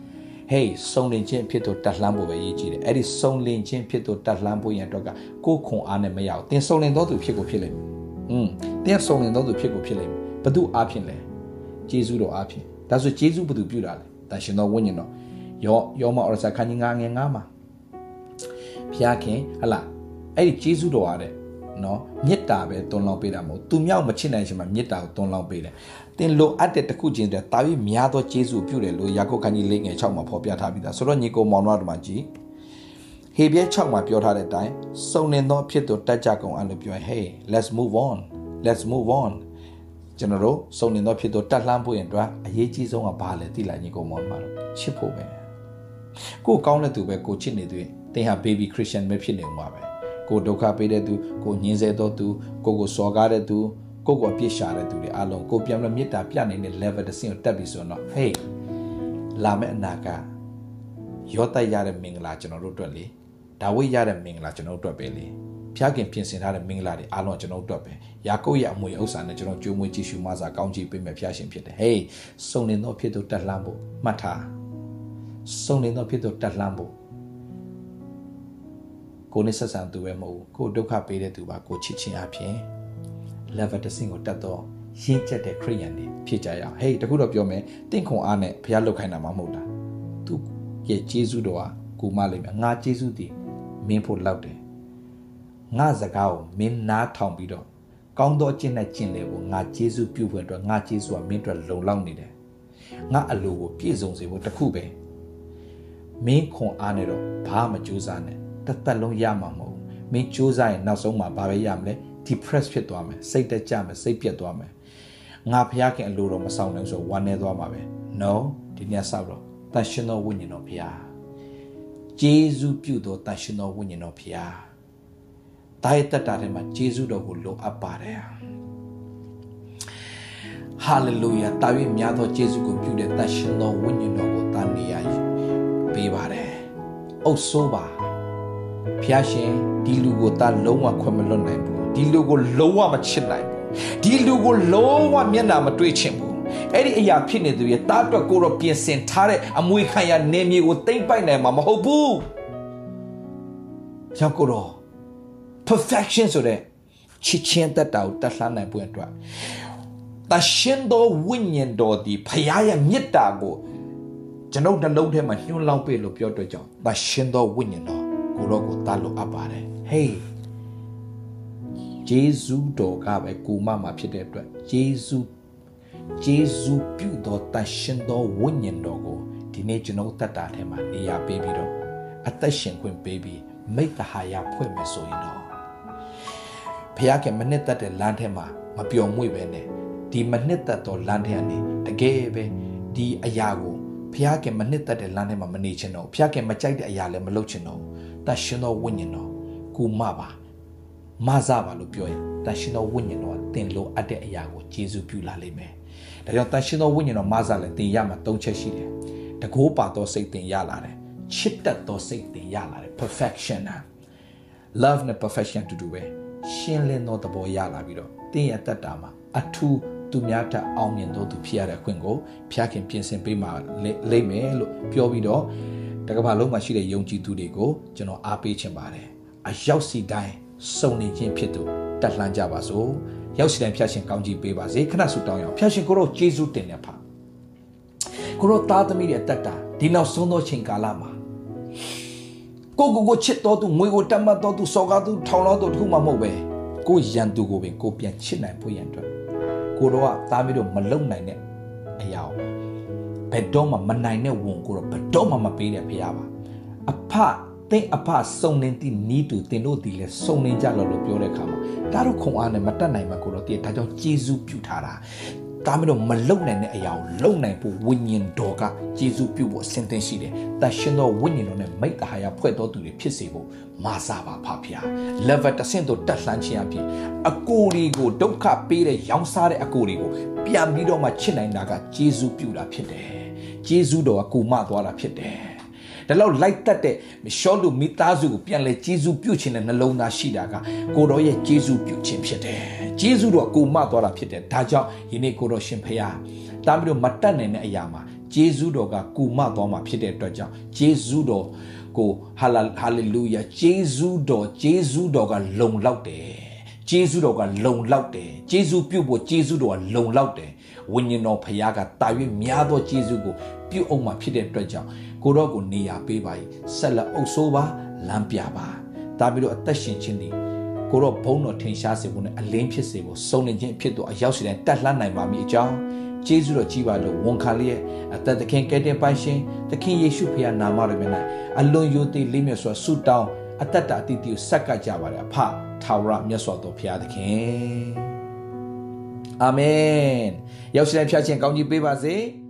ဟေးစုံလင်ခြင်းဖြစ်တော့တတ်လှမ်းဖို့ပဲရည်ကြည်တယ်အဲ့ဒီစုံလင်ခြင်းဖြစ်တော့တတ်လှမ်းဖို့ရန်တော့ကကိုခွန်အားနဲ့မရအောင်တင်စုံလင်သောသူဖြစ်ကိုဖြစ်လိမ့်မယ်อืมတင်စုံလင်သောသူဖြစ်ကိုဖြစ်လိမ့်မယ်ဘသူအားဖြင့်လဲဂျေဇုတော်အားဖြင့် ဒါဆိုဂျေဇုဘသူပြုတာလဲတန်ရှင်သောဝိညာဉ်တော်ယောယောမအော်ရစာခန်းကြီး9ငယ်9မှာဖျားခင်ဟလာအဲ့ဒီဂျေဇုတော်အားတဲ့နော်မေတ္တာပဲတွန်းလောင်းပေးတာမဟုတ်သူမြောက်မချစ်နိုင်ရှင်မှာမေတ္တာကိုတွန်းလောင်းပေးတယ်။တင်လိုအပ်တဲ့တစ်ခုချင်းတည်းတာပြီးများသောဂျေဇုပြုတယ်လို့ယာကုပ်ခန်းကြီး၄ငယ်6မှာဖော်ပြထားပြီးသားဆိုတော့ညီကိုမောင်တော်တို့မှာကြည်ဟေပြဲ6မှာပြောထားတဲ့အတိုင်းစုံနေသောဖြစ်သူတက်ကြကုန်အဲ့လိုပြောရင် hey let's move on let's move on ကျွန်တော်တို့စုံနေသောဖြစ်သူတက်လှမ်းဖို့ရင်အတွက်အရေးကြီးဆုံးကဘာလဲသိလာညီကိုမောင်မှာတော့ချစ်ဖို့ပဲကိုကောင်းတဲ့သူပဲကိုချစ်နေသူသင်ဟာ baby christian ပဲဖြစ်နေမှာပဲကိုဒုက္ခပေးတဲ့သူကိုညှင်းဆဲသောသူကိုကိုစော်ကားတဲ့သူကိုကိုအပြစ်ရှာတဲ့သူတွေအားလုံးကိုပြန်လို့မေတ္တာပြနေတဲ့ level တစ်ဆင့်ကိုတက်ပြီဆိုတော့ hey လာမယ့်အနာကရောတိုက်ရတဲ့မင်္ဂလာကျွန်တော်တို့အတွက်လေဒါဝိရတဲ့မင်္ဂလာကျွန်တော်တို့အတွက်ပဲလေ ဖျားခင်ပြင်ဆင်ထားတဲ့မင်္ဂလာတွေအားလုံးကျွန်တော်တို့အတွက်ပဲယာကုပ်ရဲ့အမွေဥစ္စာနဲ့ကျွန်တော်ကြိုးမွေးကြည့်ရှုမှစာကောင်းချီးပေးမယ်ဖျားရှင်ဖြစ်တယ်ဟေးစုံနေသောဖြစ်သူတက်လှမ်းဖို့မှတ်ထားစုံနေသောဖြစ်သူတက်လှမ်းဖို့ကိုနဲ့ဆက်ဆံသူပဲမဟုတ်ဘူးကိုဒုက္ခပေးတဲ့သူပါကိုချစ်ချင်းအပြင် level တစ်ဆင့်ကိုတက်တော့ရင့်ကျက်တဲ့ခရိယန်တွေဖြစ်ကြရအောင်ဟေးတခုတော့ပြောမယ်တင့်ခွန်အားနဲ့ဘုရားလုတ်ခိုင်းတာမှမဟုတ်တာသူရဲ့ဂျေဇုတော်ဟာကိုမလိမ့်မယ်ငါဂျေဇုတည်မင်းဖို့လောက်တယ် ငါစကားကိုမင်းနားထောင်ပြီးတော့ကောင်းသောအကျင့်နဲ့ကျင့်လေဖို့ငါဂျေဇုပြုဖို့အတွက်ငါဂျေဇုကမင်းအတွက်လုံလောက်နေတယ်ငါအလိုကိုပြည့်စုံစေဖို့တခုပဲမင်းခွန်အားနဲ့တော့ဘာမှကြိုးစားနဲ့တသက်လုံးရမှာမဟုတ်ဘူးမင်းကြိုးစားရင်နောက်ဆုံးမှာဘာပဲရမလဲ depress ဖြစ်သွားမယ်စိတ်တက်ကြမယ်စိတ်ပြတ်သွားမယ်ငါဖျားခင်အလိုတော်မဆောင်နိုင်ဆိုဝမ်းနေသွားမှာပဲ no ဒီနေ့ဆောက်တော့တန်ရှင်သောဝိညာဉ်တော်ဖျားဂျေဇုပြုသောတန်ရှင်သောဝိညာဉ်တော်ဖျား တာရဲ့တက်တာထဲမှာဂျေဇုတော်ကိုလိုအပ်ပါတယ်ဟာလေလုယာတာ၍များသောဂျေဇုကိုပြုတဲ့တန်ရှင်သောဝိညာဉ်တော်ကိုတာနေရပေးပါတယ်အုပ်ဆိုးပါဖျားရှင်ဒီလူကိုတာလုံးဝခွင့်မလွတ်နိုင်ဘူးဒီလူကိုလုံးဝမချစ်နိုင်ဘူးဒီလူကိုလုံးဝမျက်နှာမတွေ့ချင်ဘူးအဲ့ဒီအရာဖြစ်နေသူရဲ့တားအတွက်ကိုတော့ပြင်ဆင်ထားတဲ့အမွေခံရနေမြေကိုတိမ့်ပိုက်နိုင်မှာမဟုတ်ဘူးကြောင့်ကိုတော့ perfection ဆိုတဲ့ချစ်ချင်းတတ်တာကိုတတ်လှမ်းနိုင်ဖို့အတွက်တရှင်သောဝိညာဉ်တော်ဒီဖရာရဲ့မေတ္တာကိုကျွန်ုပ်နှလုံးထဲမှာညှိုးလောင်းပေးလို့ပြောတော့ကြောင့်တရှင်သောဝိညာဉ်တော်ကိုတော့ကိုတတ်လို့အပ်ပါတယ် hey ဂျေဇုတော်ကပဲကိုမမှာဖြစ်တဲ့အတွက်ဂျေဇုဂျေဇုပြုသောတန်ရှင်သောဝိညာဉ်တော်ကိုဒီနေ့ကျွန်တော်တတ်တာထဲမှာနေရာပေးပြီးတော့အသက်ရှင်ခွင့်ပေးပြီးမိတ္တဟာယဖွင့်မယ်ဆိုရင်တော့ ဖခင်ကမနစ်သက်တဲ့လမ်းထဲမှာမပျော်မွေ့ပဲနဲ့ဒီမနစ်သက်သောလမ်းထဲကနေတကယ်ပဲဒီအရာကိုဖခင်ကမနစ်သက်တဲ့လမ်းထဲမှာမနေချင်တော့ဖခင်ကမကြိုက်တဲ့အရာလည်းမလုပ်ချင်တော့တန်ရှင်သောဝိညာဉ်တော်ကိုမပါမဆပါလို့ပြောရင်တန်ရှင်သောဝိညာဉ်တော်တင်လို့အပ်တဲ့အရာကိုကျေစုပြုလာလိမ့်မယ်။ဒါကြောင့်တန်ရှင်သောဝိညာဉ်တော်မဆလည်းတင်ရမှာ၃ချက်ရှိတယ်။တကိုးပါသောစိတ်တင်ရလာတယ်။ချစ်တတ်သောစိတ်တင်ရလာတယ် perfection ဟာ love နဲ့ perfection တူတူပဲ ရှင်းလင်းသောသဘောရလာပြီးတော့တင်ရတတ်တာမှာအထူးသူများထအောင်မြင်သောသူဖြစ်ရတဲ့အခွင့်ကိုဖျားခင်ပြင်ဆင်ပေးမှလိမ့်မယ်လို့ပြောပြီးတော့တကဘာလုံးမှာရှိတဲ့ယုံကြည်သူတွေကိုကျွန်တော်အားပေးချင်ပါတယ်။အရောက်စီတိုင်းစုံနေခြင်းဖြစ်သူတက်လှမ်းကြပါစို့ရောက်စီတိုင်းဖျားရှင်ကောင်းကြီးပေးပါစေခဏဆုတောင်းရအောင်ဖျားရှင်ကိုရောကျေးဇူးတင်နေပါကိုရောသားသမီးတွေတက်တာဒီနောက်ဆုံးသောချိန်ကာလမှာ ကိုကိုကိုချစ်တော်သူငွေကိုတတ်မှတ်တော်သူစော်ကားသူထောင်တော်သူတခုမှမဟုတ်ပဲကိုရန်သူကိုပင်ကိုပြန်ချစ်နိုင်ဖို့ရန်အတွက်ကိုတော့သားမီးတို့မလုံနိုင်တဲ့အရာကိုဘယ်တော့မှမနိုင်တဲ့ဝန်ကိုတော့ဘယ်တော့မှမပေးတဲ့ဖရားပါအဖတသင်အဖစုံနေသည့်နီးတူသင်တို့ဒီလဲစုံနေကြလို့လို့ပြောတဲ့အခါမှာဒါတို့ခုံအားနဲ့မတက်နိုင်မှာကိုတော့တည်ဒါကြောင့်ဂျေဇုပြုထားတာ ဒါမျိုးတော့မလုံနိုင်တဲ့အရာကိုလုံနိုင်ဖို့ဝိညာဉ်တော်ကဂျေဇုပြုဖို့အစဉ်သင်ရှိတယ်။တန်ရှင်သောဝိညာဉ်တော်နဲ့မိတ္တဟာယဖွဲ့တော်သူတွေဖြစ်စေဖို့မာစာပါဖဖျား။ level တစ်ဆင့်သို့တက်လှမ်းခြင်းအပြင်အကိုဒီကိုဒုက္ခပေးတဲ့ရောင်းစားတဲ့အကိုဒီကိုပြန်ပြီးတော့မှချစ်နိုင်တာကဂျေဇုပြုတာဖြစ်တယ်။ဂျေဇုတော်ကကိုမသွားတာဖြစ်တယ်။ ဒါလောက်လိုက်တတ်တဲ့ရှောလူမိသားစုကိုပြန်လဲကျေးဇူးပြုခြင်းနဲ့နှလုံးသားရှိတာကကိုတော်ရဲ့ကျေးဇူးပြုခြင်းဖြစ်တယ်ကျေးဇူးတော်ကိုမသွားတာဖြစ်တယ်ဒါကြောင့်ယနေ့ကိုတော်ရှင်ဖရာတာပြီးတော့မတတ်နိုင်တဲ့အရာမှာကျေးဇူးတော်ကကူမသွားမှာဖြစ်တဲ့အတွက်ကြောင့်ကျေးဇူးတော်ကိုဟာလာဟာလေလုယာကျေးဇူးတော်ကျေးဇူးတော်ကလုံလောက်တယ်ကျေးဇူးတော်ကလုံလောက်တယ်ကျေးဇူးပြုဖို့ကျေးဇူးတော်ကလုံလောက်တယ်ဝိညာဉ်တော်ဖရာကတာ၍များသောကျေးဇူးကိုပြုအောင်မှာဖြစ်တဲ့အတွက်ကြောင့် ကိုတော့ကိုနေရာပေးပါ၏ဆက်လက်အုပ်ဆိုးပါလမ်းပြပါဒါပြီးတော့အသက်ရှင်ခြင်းဒီကိုတော့ဘုံတော်ထင်ရှားစေဖို့နဲ့အလင်းဖြစ်စေဖို့စုံလင်ခြင်းဖြစ်တော့အရောက်စီတိုင်းတက်လှမ်းနိုင်ပါမည်အကြောင်းကျေးဇူးတော်ကြီးပါလို့ဝန်ခံလျက်အသက်သခင်ကဲတဲ့ပိုင်ရှင်သခင်ယေရှုဖခင်နာမတော်မြတ်၌အလွန်ယိုသေးလေးမြတ်စွာဆုတောင်းအသက်တာအတိတ်ကိုဆက်ကပ်ကြပါရအဖထာဝရမြတ်စွာသောဘုရားသခင်အာမင်ရောက်ရှိတိုင်းဖျားခြင်းကောင်းကြီးပေးပါစေ။